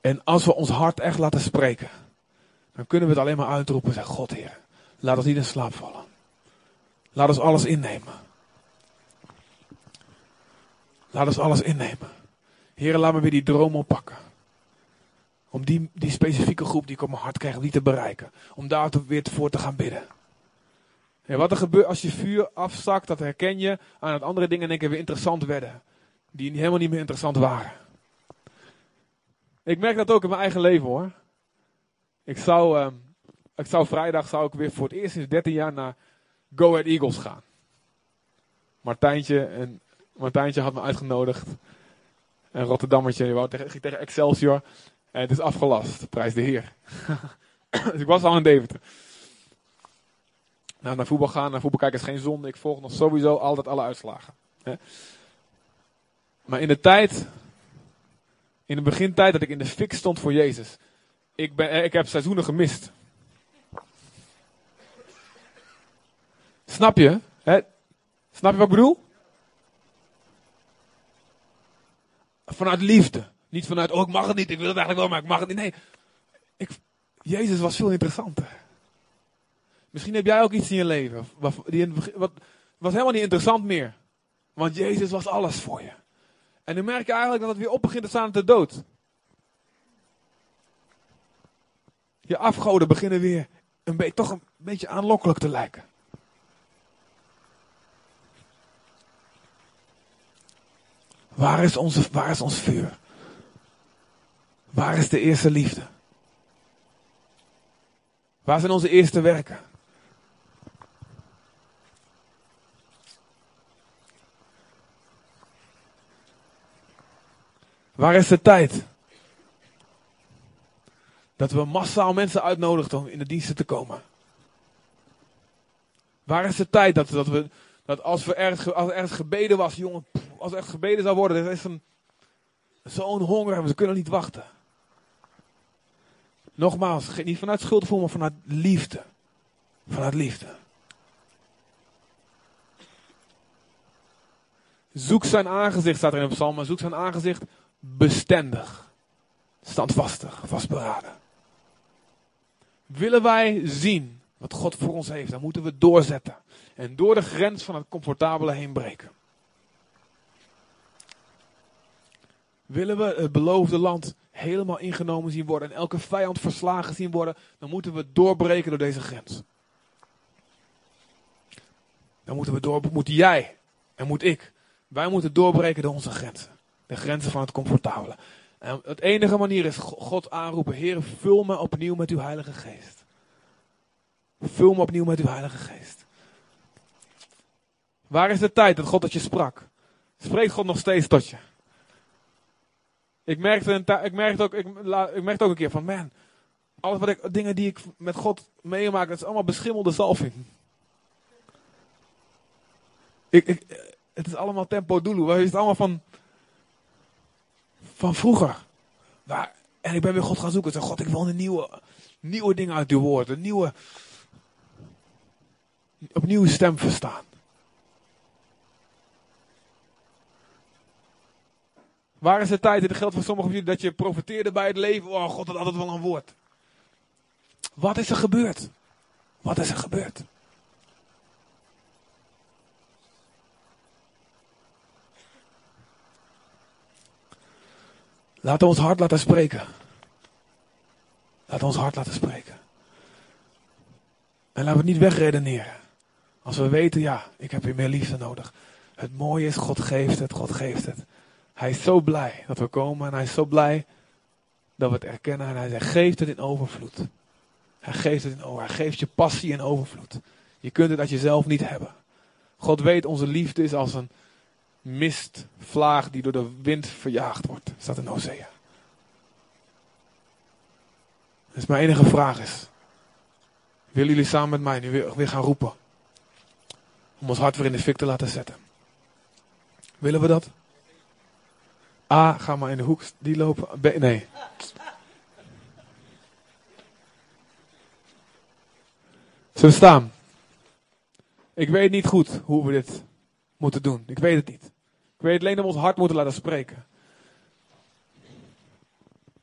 En als we ons hart echt laten spreken, dan kunnen we het alleen maar uitroepen en zeggen, God Heer, laat ons niet in slaap vallen. Laat ons alles innemen. Laat ons alles innemen. Heer, laat me weer die droom oppakken. Om die, die specifieke groep die ik op mijn hart krijg, die te bereiken. Om daar weer voor te gaan bidden. En wat er gebeurt als je vuur afzakt, dat herken je aan het andere dingen in één keer weer interessant werden. Die helemaal niet meer interessant waren. Ik merk dat ook in mijn eigen leven hoor. Ik zou, uh, ik zou vrijdag zou ik weer voor het eerst sinds 13 jaar naar Go Ahead Eagles gaan. Martijntje, en, Martijntje had me uitgenodigd. Een Rotterdammertje, die wou tegen, tegen Excelsior. En het is afgelast, prijs de Heer. dus ik was al in Deventer. Nou, naar voetbal gaan, naar voetbal kijken is geen zonde. Ik volg nog sowieso altijd alle uitslagen. Hè. Maar in de tijd, in de begintijd dat ik in de fik stond voor Jezus. Ik, ben, eh, ik heb seizoenen gemist. Snap je? Hè? Snap je wat ik bedoel? Vanuit liefde. Niet vanuit, oh ik mag het niet, ik wil het eigenlijk wel, maar ik mag het niet. Nee, ik, Jezus was veel interessanter. Misschien heb jij ook iets in je leven wat, die, wat was helemaal niet interessant meer. Want Jezus was alles voor je. En nu merk je eigenlijk dat het weer op begint te staan te dood. Je afgoden beginnen weer een toch een beetje aanlokkelijk te lijken. Waar is, onze, waar is ons vuur? Waar is de eerste liefde? Waar zijn onze eerste werken? Waar is de tijd? Dat we massaal mensen uitnodigden om in de diensten te komen. Waar is de tijd dat, dat, we, dat als, we ergens, als er ergens gebeden was, jongen, als er echt gebeden zou worden, is een, zo'n honger en we kunnen niet wachten. Nogmaals, niet vanuit schuldgevoel, maar vanuit liefde. Vanuit liefde. Zoek zijn aangezicht, staat er in de psalm, maar zoek zijn aangezicht bestendig. standvastig, vastberaden. Willen wij zien wat God voor ons heeft, dan moeten we doorzetten. En door de grens van het comfortabele heen breken. Willen we het beloofde land helemaal ingenomen zien worden en elke vijand verslagen zien worden, dan moeten we doorbreken door deze grens. Dan moeten we door, moet jij en moet ik. Wij moeten doorbreken door onze grenzen. De grenzen van het comfortabele. Het enige manier is God aanroepen. Heer, vul me opnieuw met uw heilige geest. Vul me opnieuw met uw heilige geest. Waar is de tijd dat God tot je sprak? Spreekt God nog steeds tot je? Ik merkte, een, ik merkte, ook, ik, ik merkte ook een keer van, man, alles wat ik, dingen die ik met God meemaak, dat is allemaal beschimmelde zalving. Ik, ik, het is allemaal tempo dulu. Het is allemaal van, van vroeger. Maar, en ik ben weer God gaan zoeken. Zei, God, ik wil een nieuwe, nieuwe dingen uit uw woord. Een nieuwe, opnieuw stem verstaan. Waar is de tijd, en dat geldt voor sommigen van jullie, dat je profiteerde bij het leven. Oh, God had altijd wel een woord. Wat is er gebeurd? Wat is er gebeurd? Laat ons hart laten spreken. Laat ons hart laten spreken. En laten we het niet wegredeneren. Als we weten, ja, ik heb weer meer liefde nodig. Het mooie is, God geeft het, God geeft het. Hij is zo blij dat we komen en hij is zo blij dat we het erkennen. En hij zegt, geeft het in overvloed. Hij geeft het in overvloed. Hij geeft je passie in overvloed. Je kunt het uit jezelf niet hebben. God weet, onze liefde is als een mistvlaag die door de wind verjaagd wordt. Staat in Hosea. Dus mijn enige vraag is. Willen jullie samen met mij nu weer, gaan roepen? Om ons hart weer in de fik te laten zetten. Willen we dat? A, ga maar in de hoek. Die lopen. B, nee. We staan? Ik weet niet goed hoe we dit moeten doen. Ik weet het niet. Ik weet alleen dat we ons hart moeten laten spreken.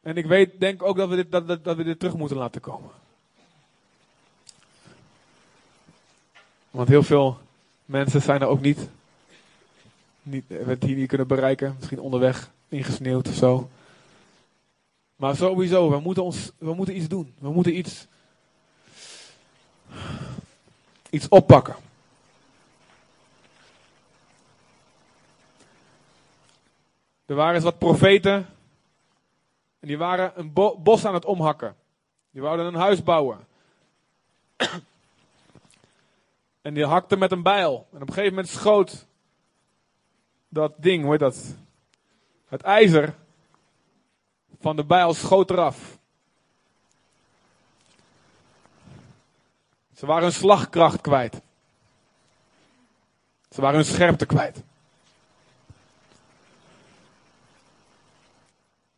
En ik weet, denk ook dat we dit, dat, dat, we dit terug moeten laten komen. Want heel veel mensen zijn er ook niet. Niet, het hier niet kunnen bereiken. Misschien onderweg ingesneeuwd of zo. Maar sowieso, we moeten, ons, we moeten iets doen. We moeten iets, iets oppakken. Er waren eens wat profeten. En die waren een bos aan het omhakken. Die wouden een huis bouwen. en die hakte met een bijl. En op een gegeven moment schoot dat ding, hoe heet dat? Het ijzer van de bijl schoot eraf. Ze waren hun slagkracht kwijt. Ze waren hun scherpte kwijt.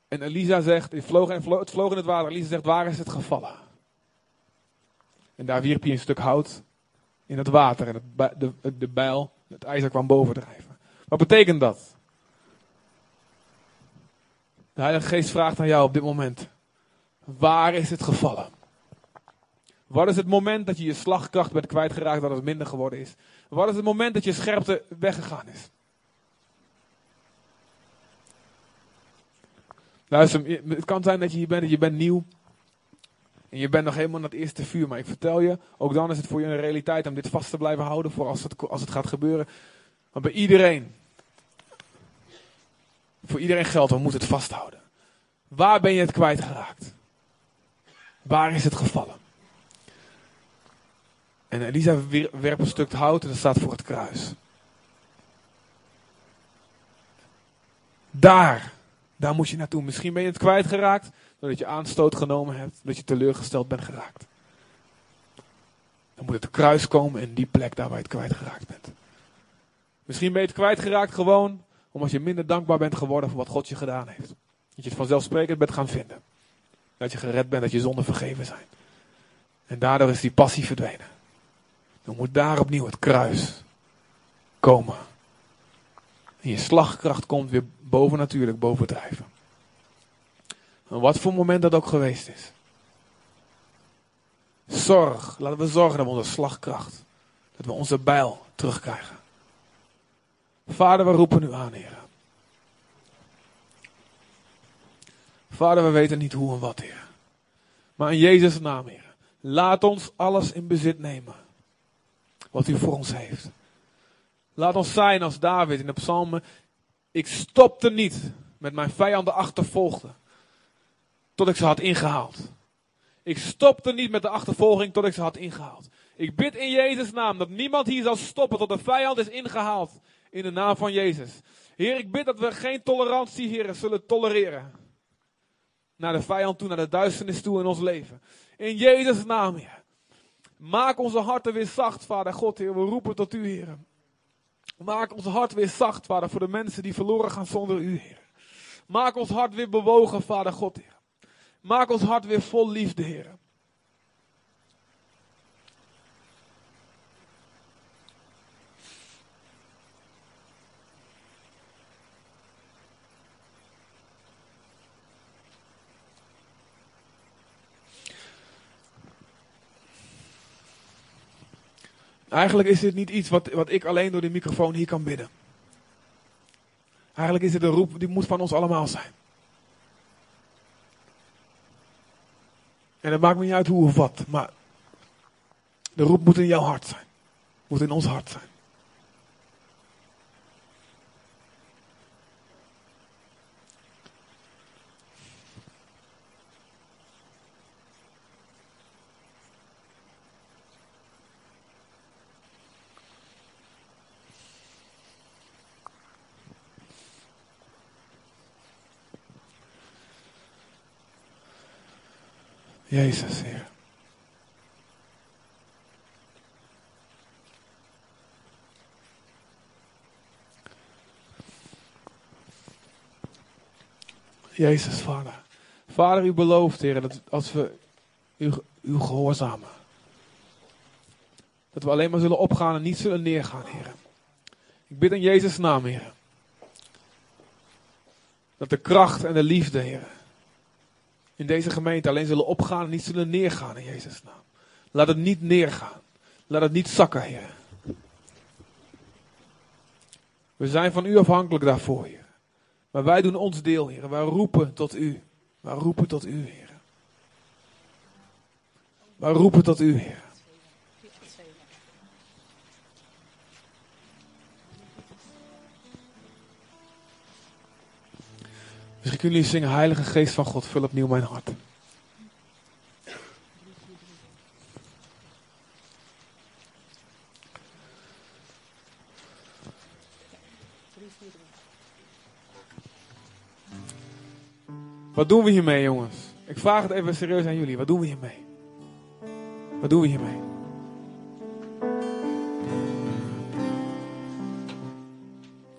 En Elisa zegt, het vloog, en het vloog in het water. Elisa zegt, waar is het gevallen? En daar wierp hij een stuk hout in het water. En het, de, de bijl, het ijzer kwam bovendrijven. Wat betekent dat? De Heilige Geest vraagt aan jou op dit moment. Waar is het gevallen? Wat is het moment dat je je slagkracht bent kwijtgeraakt, dat het minder geworden is? Wat is het moment dat je scherpte weggegaan is? Luister, het kan zijn dat je hier bent, je bent nieuw. En je bent nog helemaal naar het eerste vuur. Maar ik vertel je, ook dan is het voor je een realiteit om dit vast te blijven houden voor als het, als het gaat gebeuren. Maar bij iedereen, voor iedereen geldt, we moeten het vasthouden. Waar ben je het kwijtgeraakt? Waar is het gevallen? En Elisa werpt een stuk hout en dat staat voor het kruis. Daar daar moet je naartoe. Misschien ben je het kwijtgeraakt doordat je aanstoot genomen hebt, dat je teleurgesteld bent geraakt. Dan moet het kruis komen in die plek daar waar je het kwijtgeraakt bent. Misschien ben je het kwijtgeraakt gewoon omdat je minder dankbaar bent geworden voor wat God je gedaan heeft. Dat je het vanzelfsprekend bent gaan vinden. Dat je gered bent, dat je zonden vergeven zijn. En daardoor is die passie verdwenen. Dan moet daar opnieuw het kruis komen. En je slagkracht komt weer bovennatuurlijk bovendrijven. En wat voor moment dat ook geweest is. Zorg, laten we zorgen dat onze slagkracht, dat we onze bijl terugkrijgen. Vader, we roepen u aan, Heer. Vader, we weten niet hoe en wat, Heer. Maar in Jezus' naam, Heer. Laat ons alles in bezit nemen. Wat u voor ons heeft. Laat ons zijn als David in de psalmen. Ik stopte niet met mijn vijanden achtervolgde. Tot ik ze had ingehaald. Ik stopte niet met de achtervolging tot ik ze had ingehaald. Ik bid in Jezus' naam dat niemand hier zal stoppen tot de vijand is ingehaald. In de naam van Jezus. Heer, ik bid dat we geen tolerantie, Heer, zullen tolereren. Naar de vijand toe, naar de duisternis toe in ons leven. In Jezus' naam, Heer. Maak onze harten weer zacht, Vader God, Heer. We roepen tot U, Heer. Maak ons hart weer zacht, Vader, voor de mensen die verloren gaan zonder U, Heer. Maak ons hart weer bewogen, Vader God, Heer. Maak ons hart weer vol liefde, Heer. Eigenlijk is dit niet iets wat, wat ik alleen door de microfoon hier kan bidden. Eigenlijk is het een roep die moet van ons allemaal zijn. En het maakt me niet uit hoe of wat, maar de roep moet in jouw hart zijn. Moet in ons hart zijn. Jezus, Heer. Jezus, Vader. Vader, u belooft, Heer, dat als we u, u gehoorzamen, dat we alleen maar zullen opgaan en niet zullen neergaan, Heer. Ik bid in Jezus' naam, Heer. Dat de kracht en de liefde, Heer, in deze gemeente alleen zullen opgaan en niet zullen neergaan in Jezus' naam. Laat het niet neergaan. Laat het niet zakken, Heer. We zijn van u afhankelijk daarvoor, Heer. Maar wij doen ons deel, Heer. Wij roepen tot u. Wij roepen tot u, Heer. Wij roepen tot u, Heer. Misschien kunnen jullie zingen, Heilige Geest van God, vul opnieuw mijn hart. Wat doen we hiermee, jongens? Ik vraag het even serieus aan jullie. Wat doen we hiermee? Wat doen we hiermee?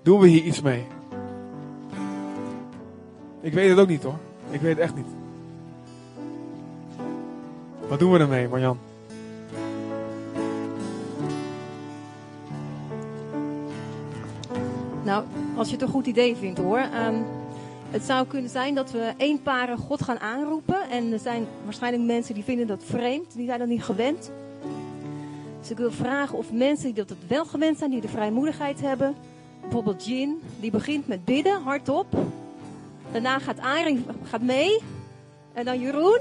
Doen we hier iets mee? Ik weet het ook niet hoor. Ik weet het echt niet. Wat doen we ermee, Marjan? Nou, als je het een goed idee vindt hoor. Ehm, het zou kunnen zijn dat we eenparig God gaan aanroepen. En er zijn waarschijnlijk mensen die vinden dat vreemd. Die zijn dat niet gewend. Dus ik wil vragen of mensen die dat wel gewend zijn, die de vrijmoedigheid hebben. Bijvoorbeeld Jin, die begint met bidden, hardop. Daarna gaat Arie gaat mee. En dan Jeroen.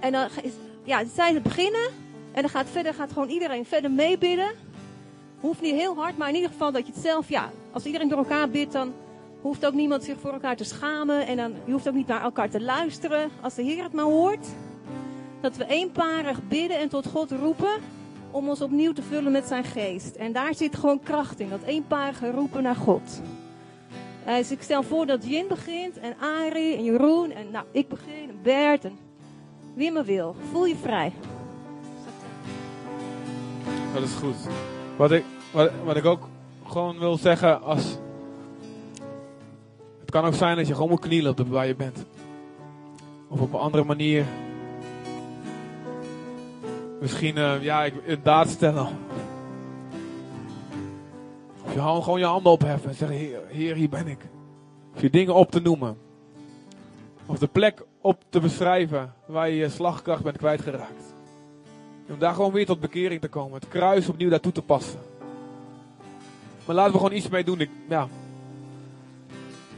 En dan is, ja, zij het beginnen. En dan gaat verder gaat gewoon iedereen verder meebidden. Hoeft niet heel hard, maar in ieder geval dat je het zelf, ja, als iedereen door elkaar bidt, dan hoeft ook niemand zich voor elkaar te schamen. En dan je hoeft ook niet naar elkaar te luisteren als de Heer het maar hoort. Dat we eenparig bidden en tot God roepen om ons opnieuw te vullen met zijn geest. En daar zit gewoon kracht in, dat eenparige roepen naar God. Uh, dus ik stel voor dat Jin begint en Ari en Jeroen en nou, ik begin en Bert en wie maar wil. Voel je vrij. Dat is goed. Wat ik, wat, wat ik ook gewoon wil zeggen als... Het kan ook zijn dat je gewoon moet knielen op de waar je bent. Of op een andere manier. Misschien, uh, ja, ik, daad stellen. Of je gewoon je handen opheffen en zeggen, heer, hier ben ik. Of je dingen op te noemen. Of de plek op te beschrijven waar je je slagkracht bent kwijtgeraakt. Om daar gewoon weer tot bekering te komen. Het kruis opnieuw daartoe te passen. Maar laten we gewoon iets mee doen. Ik, ja.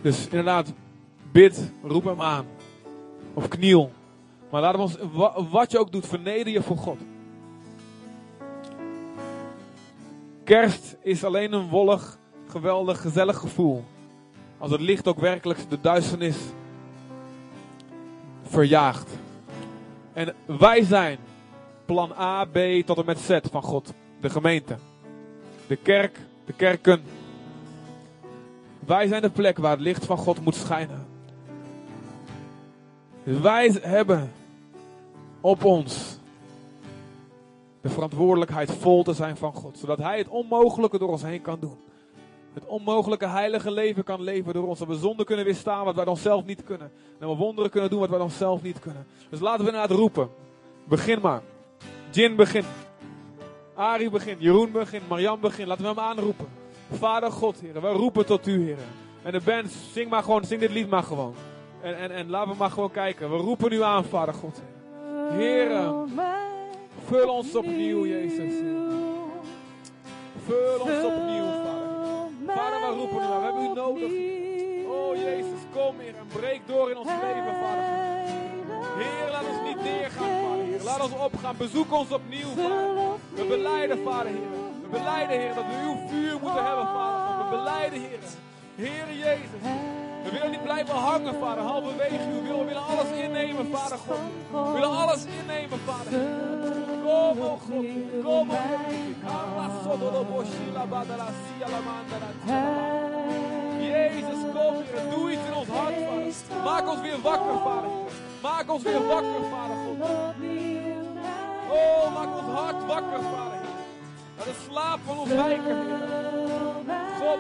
Dus inderdaad, bid, roep hem aan. Of kniel. Maar laten we ons, wat je ook doet, verneder je voor God. Kerst is alleen een wollig, geweldig, gezellig gevoel. Als het licht ook werkelijk de duisternis verjaagt. En wij zijn plan A, B tot en met Z van God. De gemeente. De kerk, de kerken. Wij zijn de plek waar het licht van God moet schijnen. Wij hebben op ons de verantwoordelijkheid vol te zijn van God. Zodat Hij het onmogelijke door ons heen kan doen. Het onmogelijke heilige leven kan leven door ons. Dat we zonde kunnen weerstaan wat wij dan zelf niet kunnen. En dat we wonderen kunnen doen wat wij dan zelf niet kunnen. Dus laten we naar het roepen. Begin maar. Jin begin. Ari begin. Jeroen begin. Marian begin. Laten we hem aanroepen. Vader God, heren. We roepen tot u, heren. En de band, zing maar gewoon. Zing dit lied maar gewoon. En, en, en laten we maar gewoon kijken. We roepen u aan, Vader God. Heren. Vul ons opnieuw, Jezus. Vul ons opnieuw, Vader. Vader, we roepen u aan. We hebben u nodig. Oh, Jezus, kom, Heer. En breek door in ons leven, Vader. Heer, laat ons niet neergaan, Vader. Heer. Laat ons opgaan. Bezoek ons opnieuw, Vader. We beleiden, Vader, Heer. We beleiden, Heer, dat we uw vuur moeten hebben, Vader. We beleiden, Heer. Heer Jezus. We willen niet blijven hangen, Vader. Halverwege u. We willen alles innemen, Vader God. We willen alles innemen, Vader. Kom, oh God. Kom, oh Jezus, kom. Doe iets in ons hart, Vader. Maak ons weer wakker, Vader. Maak ons weer wakker, Vader God. Oh, maak ons hart wakker, Vader. Laat de slaap van ons wijken, God,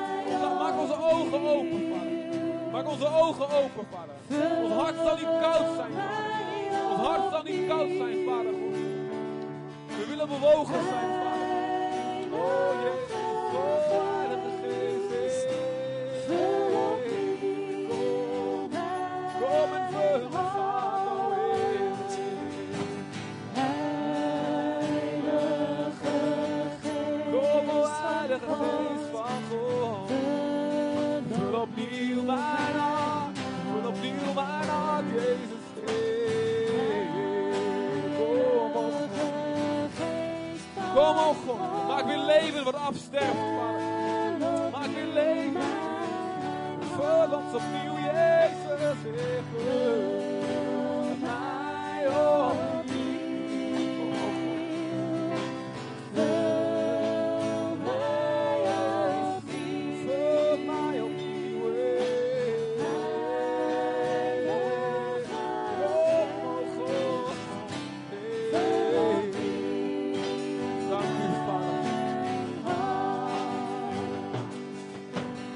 maak onze ogen open, Vader. Maak onze ogen open, Vader. Ons hart zal niet koud zijn, Vader. Ons hart zal niet koud zijn, Vader. God. We willen bewogen zijn, Vader. Oh, Jezus. Heilige. Kom, kom en oh. Kom, Heilige Geest van God. Opnieuw Kom, o God. Maak weer leven wat afsterft, Vader. Maak weer leven. Vul ons opnieuw, Jezus. Vul mij opnieuw.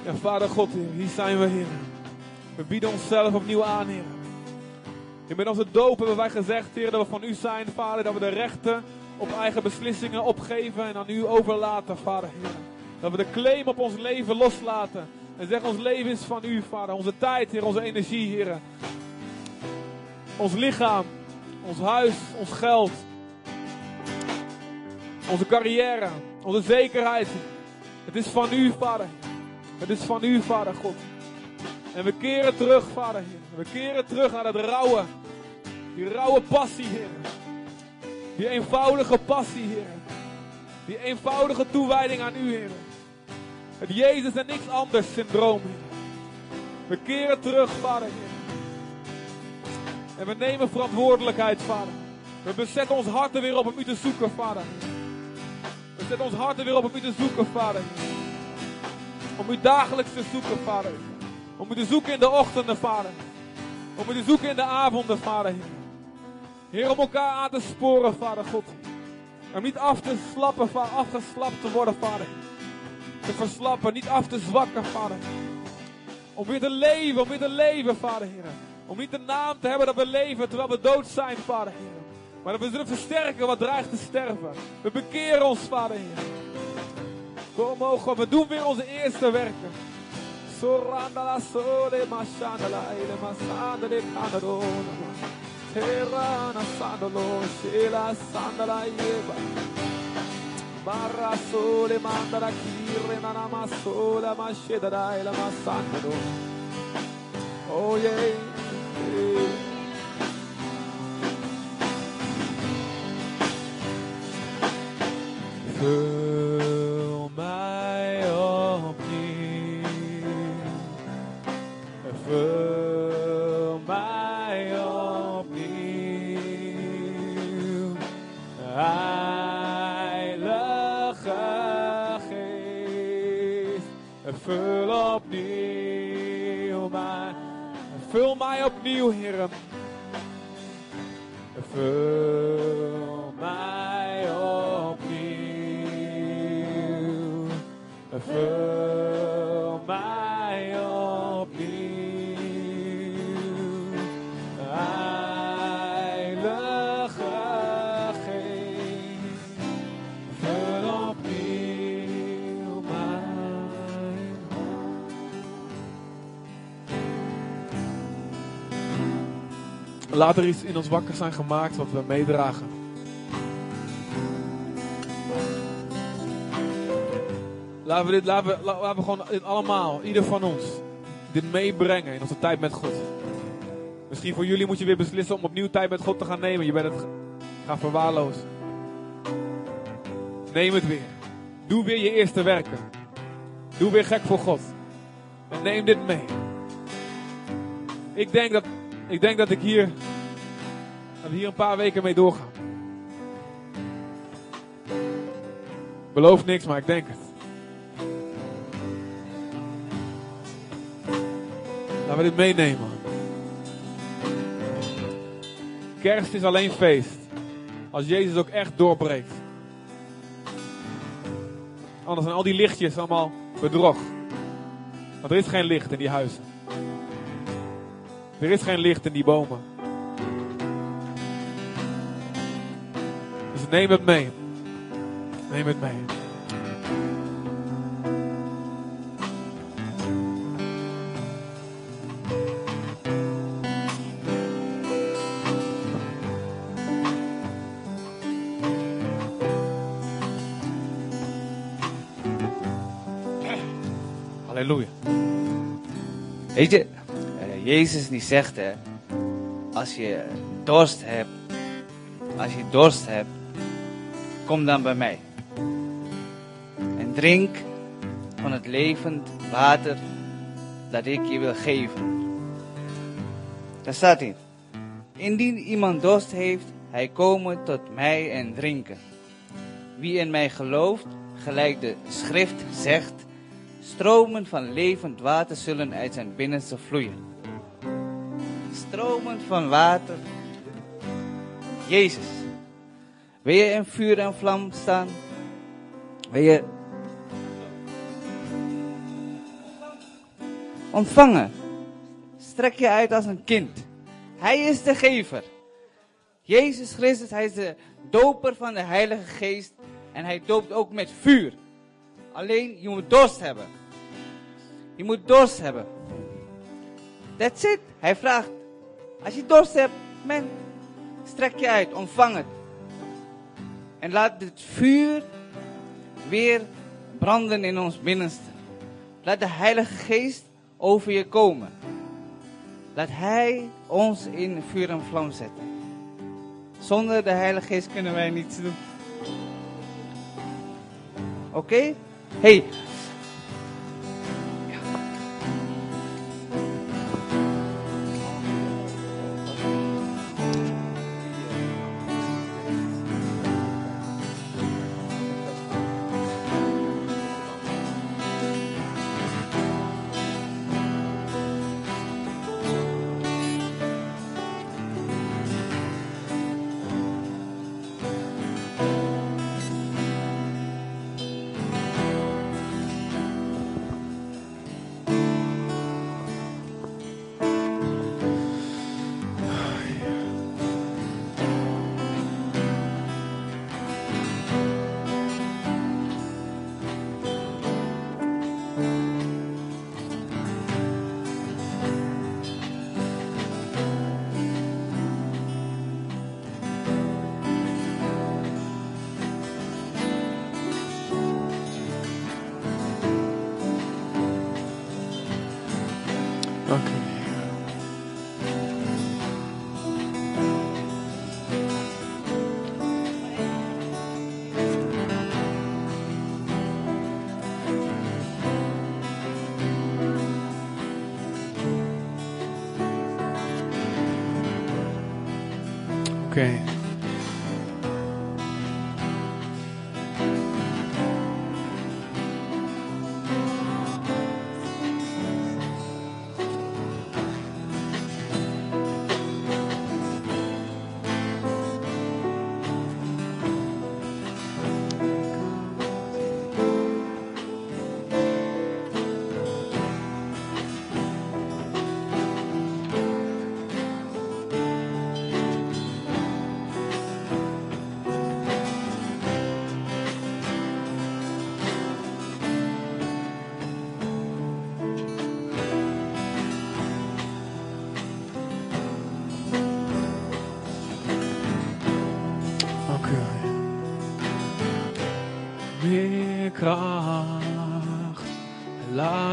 Ja, Vader God, hier zijn we, Heer. We bieden onszelf opnieuw aan, Heer. Heer, met onze doop hebben wij gezegd, Heer, dat we van u zijn, Vader. Dat we de rechten op eigen beslissingen opgeven en aan u overlaten, Vader, Heer. Dat we de claim op ons leven loslaten. En zeggen, ons leven is van u, Vader. Onze tijd, Heer, onze energie, Heer. Ons lichaam, ons huis, ons geld. Onze carrière, onze zekerheid. Het is van u, Vader. Het is van u, Vader God. En we keren terug, Vader Heer. We keren terug naar het rauwe. Die rauwe passie, Heer. Die eenvoudige passie, Heer. Die eenvoudige toewijding aan u, Heer. Het Jezus en niks anders syndroom, Heer. We keren terug, Vader Heer. En we nemen verantwoordelijkheid, Vader. We bezetten ons harten weer op om u te zoeken, Vader. We zetten ons harten weer op om u te zoeken, Vader. Om u dagelijks te zoeken, Vader. Om u te zoeken in de ochtenden, Vader. Om u te zoeken in de avonden, Vader. Heer, om elkaar aan te sporen, Vader God. Om niet af te slappen, Vader, afgeslapt te worden, Vader. Te verslappen, niet af te zwakken, Vader. Om weer te leven, om weer te leven, Vader, Heer. Om niet de naam te hebben dat we leven terwijl we dood zijn, Vader, Heer. Maar dat we zullen versterken wat dreigt te sterven. We bekeren ons, Vader, Heer. Kom, oh God, we doen weer onze eerste werken. Soranda la sole mashanda la ile masanda de kanadona. Terra na sandalo shela sandala yeba. Barra sole manda la kirre na na masola da ile masandalo. Oh yeah. yeah. Vul mij opnieuw. Vul mij opnieuw. Heilige Geest. Vul opnieuw mij. Vul mij opnieuw, Heer. Vul Laat er iets in ons wakker zijn gemaakt wat we meedragen. Laten we dit, laten we, la- laten we gewoon dit allemaal, ieder van ons, dit meebrengen in onze tijd met God. Misschien voor jullie moet je weer beslissen om opnieuw tijd met God te gaan nemen. Je bent het gaan verwaarlozen. Neem het weer. Doe weer je eerste werken. Doe weer gek voor God. Neem dit mee. Ik denk dat ik, denk dat ik hier, hier een paar weken mee doorgaan. Beloof niks, maar ik denk het. Laten we dit meenemen. Kerst is alleen feest. Als Jezus ook echt doorbreekt. Anders zijn al die lichtjes allemaal bedrog. Want er is geen licht in die huizen. Er is geen licht in die bomen. Dus neem het mee. Neem het mee. Halleluja. Weet je, eh, Jezus die zegt hè, als je dorst hebt, als je dorst hebt, kom dan bij mij. En drink van het levend water dat ik je wil geven. Daar staat in. Indien iemand dorst heeft, hij komen tot mij en drinken. Wie in mij gelooft, gelijk de schrift zegt, Stromen van levend water zullen uit zijn binnenste vloeien. Stromen van water. Jezus. Wil je in vuur en vlam staan? Wil je ontvangen? Strek je uit als een kind. Hij is de gever. Jezus Christus, hij is de doper van de Heilige Geest. En hij doopt ook met vuur. Alleen je moet dorst hebben. Je moet dorst hebben. That's it. Hij vraagt. Als je dorst hebt, man, strek je uit, ontvang het. En laat het vuur weer branden in ons binnenste. Laat de Heilige Geest over je komen. Laat Hij ons in vuur en vlam zetten. Zonder de Heilige Geest kunnen wij niets doen. Oké? Hey.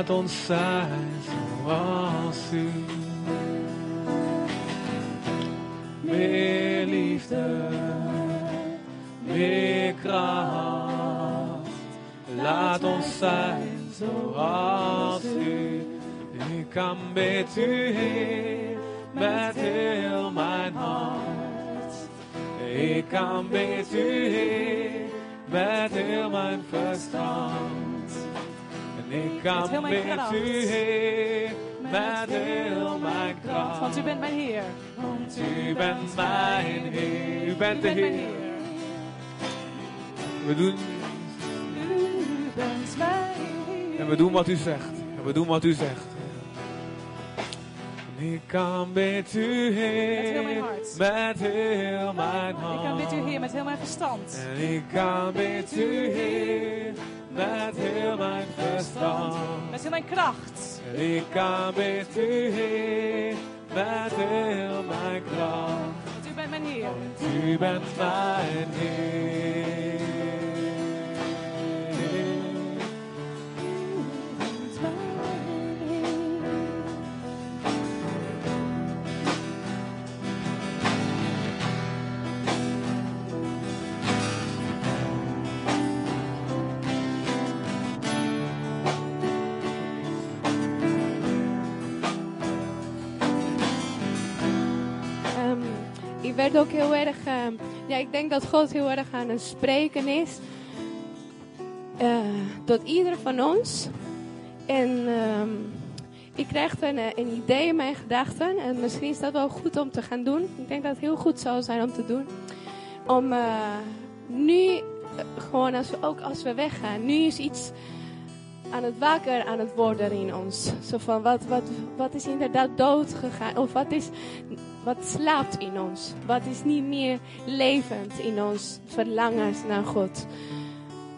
Laat ons zijn zoals u. Meer liefde, meer kracht, laat ons zijn zoals u. Ik kan met u heen, met heel mijn hart. Ik kan met u heen, met heel mijn verstand. Ik kan Met u heen, met heel mijn kracht. Want u bent mijn Heer. Want u bent mijn Heer. U bent de Heer. Heer. We doen, U bent mijn Heer. en we doen wat u zegt. En we doen wat u zegt. Ik kan met u heen, heel mijn hart. met heel mijn hart. Ik kan met u Heer met heel mijn verstand. En ik kan met u heen, met heel mijn verstand. Met heel mijn kracht. Ik kan met u heen, met heel mijn kracht. Want u bent mijn Heer. U bent mijn Heer. Ik werd ook heel erg. ehm, ja, ik denk dat God heel erg aan het spreken is. eh, tot ieder van ons. En ehm, ik krijg een, eh, een idee in mijn gedachten. En misschien is dat wel goed om te gaan doen. Ik denk dat het heel goed zou zijn om te doen. Om eh, nu, gewoon als we, ook als we weggaan, nu is iets aan het wakker aan het worden in ons. Zo van wat, wat, wat is inderdaad dood gegaan? Of wat is wat slaapt in ons? Wat is niet meer levend in ons verlangens naar God?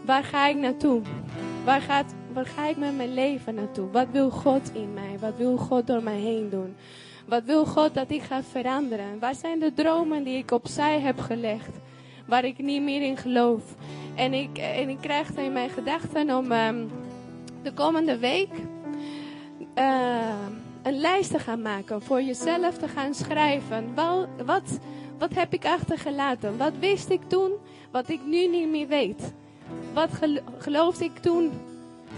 Waar ga ik naartoe? Waar, gaat, waar ga ik met mijn leven naartoe? Wat wil God in mij? Wat wil God door mij heen doen? Wat wil God dat ik ga veranderen? Waar zijn de dromen die ik opzij heb gelegd? Waar ik niet meer in geloof? En ik, en ik krijg het in mijn gedachten om ehm, de komende week eh, een lijst te gaan maken. Voor jezelf te gaan schrijven. Wel, wat, wat heb ik achtergelaten? Wat wist ik toen, wat ik nu niet meer weet? Wat gelo- geloofde ik toen,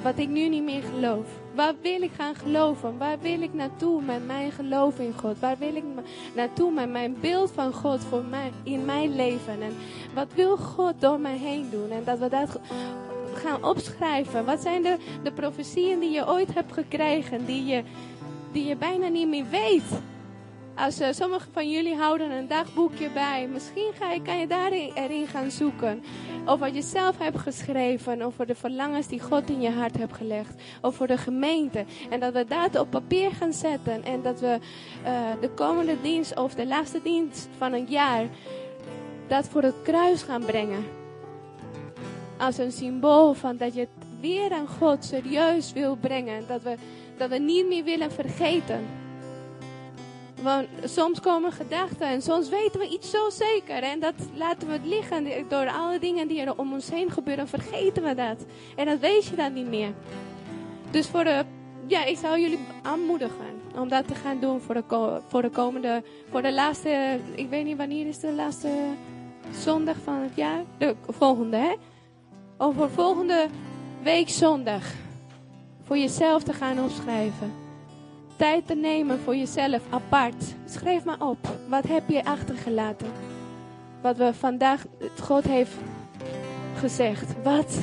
wat ik nu niet meer geloof? Waar wil ik gaan geloven? Waar wil ik naartoe met mijn geloof in God? Waar wil ik naartoe met mijn beeld van God voor mij, in mijn leven? En wat wil God door mij heen doen? En dat we dat gaan opschrijven. Wat zijn de, de profetieën die je ooit hebt gekregen, die je, die je bijna niet meer weet? Als uh, sommigen van jullie houden een dagboekje bij, misschien ga je, kan je daarin erin gaan zoeken. Of wat je zelf hebt geschreven, over de verlangens die God in je hart hebt gelegd. Of voor de gemeente. En dat we dat op papier gaan zetten. En dat we uh, de komende dienst of de laatste dienst van een jaar dat voor het kruis gaan brengen. Als een symbool van dat je het weer aan God serieus wil brengen. Dat we, dat we niet meer willen vergeten. Want soms komen gedachten en soms weten we iets zo zeker. En dat laten we het liggen. Door alle dingen die er om ons heen gebeuren, vergeten we dat. En dat weet je dan niet meer. Dus voor de, ja, ik zou jullie aanmoedigen om dat te gaan doen voor de, voor de komende, voor de laatste, ik weet niet wanneer is de laatste zondag van het jaar? De volgende, hè? Over volgende week zondag. Voor jezelf te gaan opschrijven tijd te nemen voor jezelf apart. Schrijf maar op. Wat heb je achtergelaten? wat we vandaag, God heeft gezegd. Wat,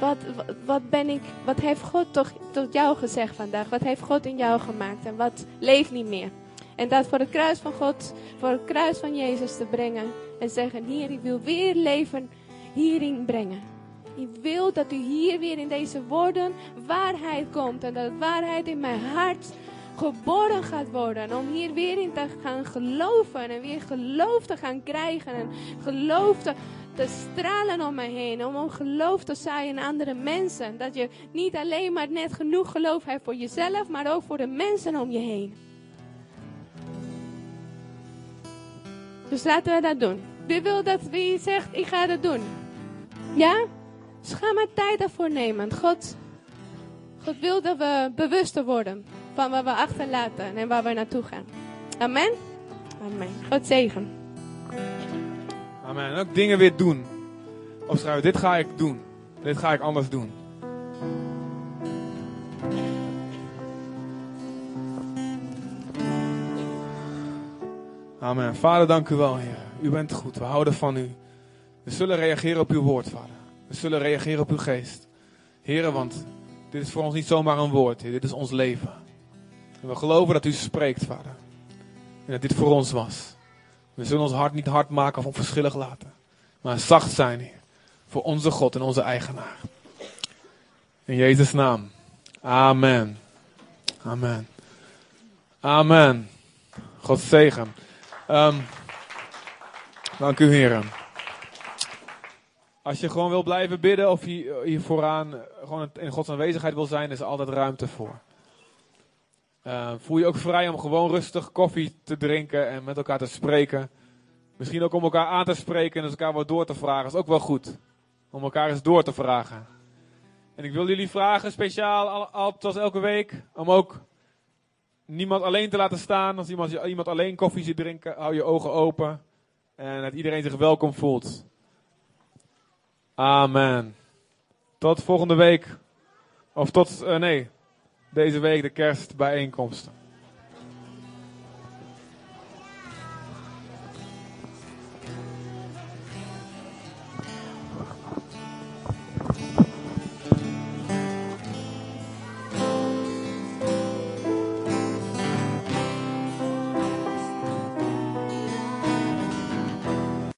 wat, wat, ben ik, wat heeft God toch tot jou gezegd vandaag? Wat heeft God in jou gemaakt en wat leeft niet meer? En dat voor het kruis van God, voor het kruis van Jezus te brengen. En zeggen, Heer, ik wil weer leven hierin brengen. Ik wil dat u hier weer in deze woorden waarheid komt. En dat waarheid in mijn hart geboren gaat worden. Om hier weer in te gaan geloven. En weer geloof te gaan krijgen. En geloof te, te stralen om me heen. Om, om geloof te zaaien in andere mensen. Dat je niet alleen maar net genoeg geloof hebt voor jezelf. Maar ook voor de mensen om je heen. Dus laten we dat doen. Wie wil dat, wie zegt, ik ga dat doen? Ja? Dus ga maar tijd daarvoor nemen. God, God wil dat we bewuster worden van wat we achterlaten en waar we naartoe gaan. Amen? Amen. God zegen. Amen. En ook dingen weer doen. Opschrijven, dit ga ik doen. Dit ga ik anders doen. Amen. Vader, dank u wel, Heer. U bent goed. We houden van u. We zullen reageren op uw woord, Vader. We zullen reageren op uw geest. Heren, want dit is voor ons niet zomaar een woord. Dit is ons leven. En we geloven dat u spreekt, Vader. En dat dit voor ons was. We zullen ons hart niet hard maken of onverschillig laten. Maar zacht zijn, Heer. Voor onze God en onze eigenaar. In Jezus' naam. Amen. Amen. Amen. God zegen. Um, dank u, heren. Als je gewoon wil blijven bidden of hier, hier vooraan gewoon in Gods aanwezigheid wil zijn, is er altijd ruimte voor. Uh, voel je ook vrij om gewoon rustig koffie te drinken en met elkaar te spreken. Misschien ook om elkaar aan te spreken en dus elkaar wat door te vragen. is ook wel goed. Om elkaar eens door te vragen. En ik wil jullie vragen, speciaal, al, al, zoals elke week, om ook niemand alleen te laten staan. Als iemand, iemand alleen koffie ziet drinken, hou je ogen open. En dat iedereen zich welkom voelt. Amen. Tot volgende week. Of tot, uh, nee, deze week de kerstbijeenkomsten.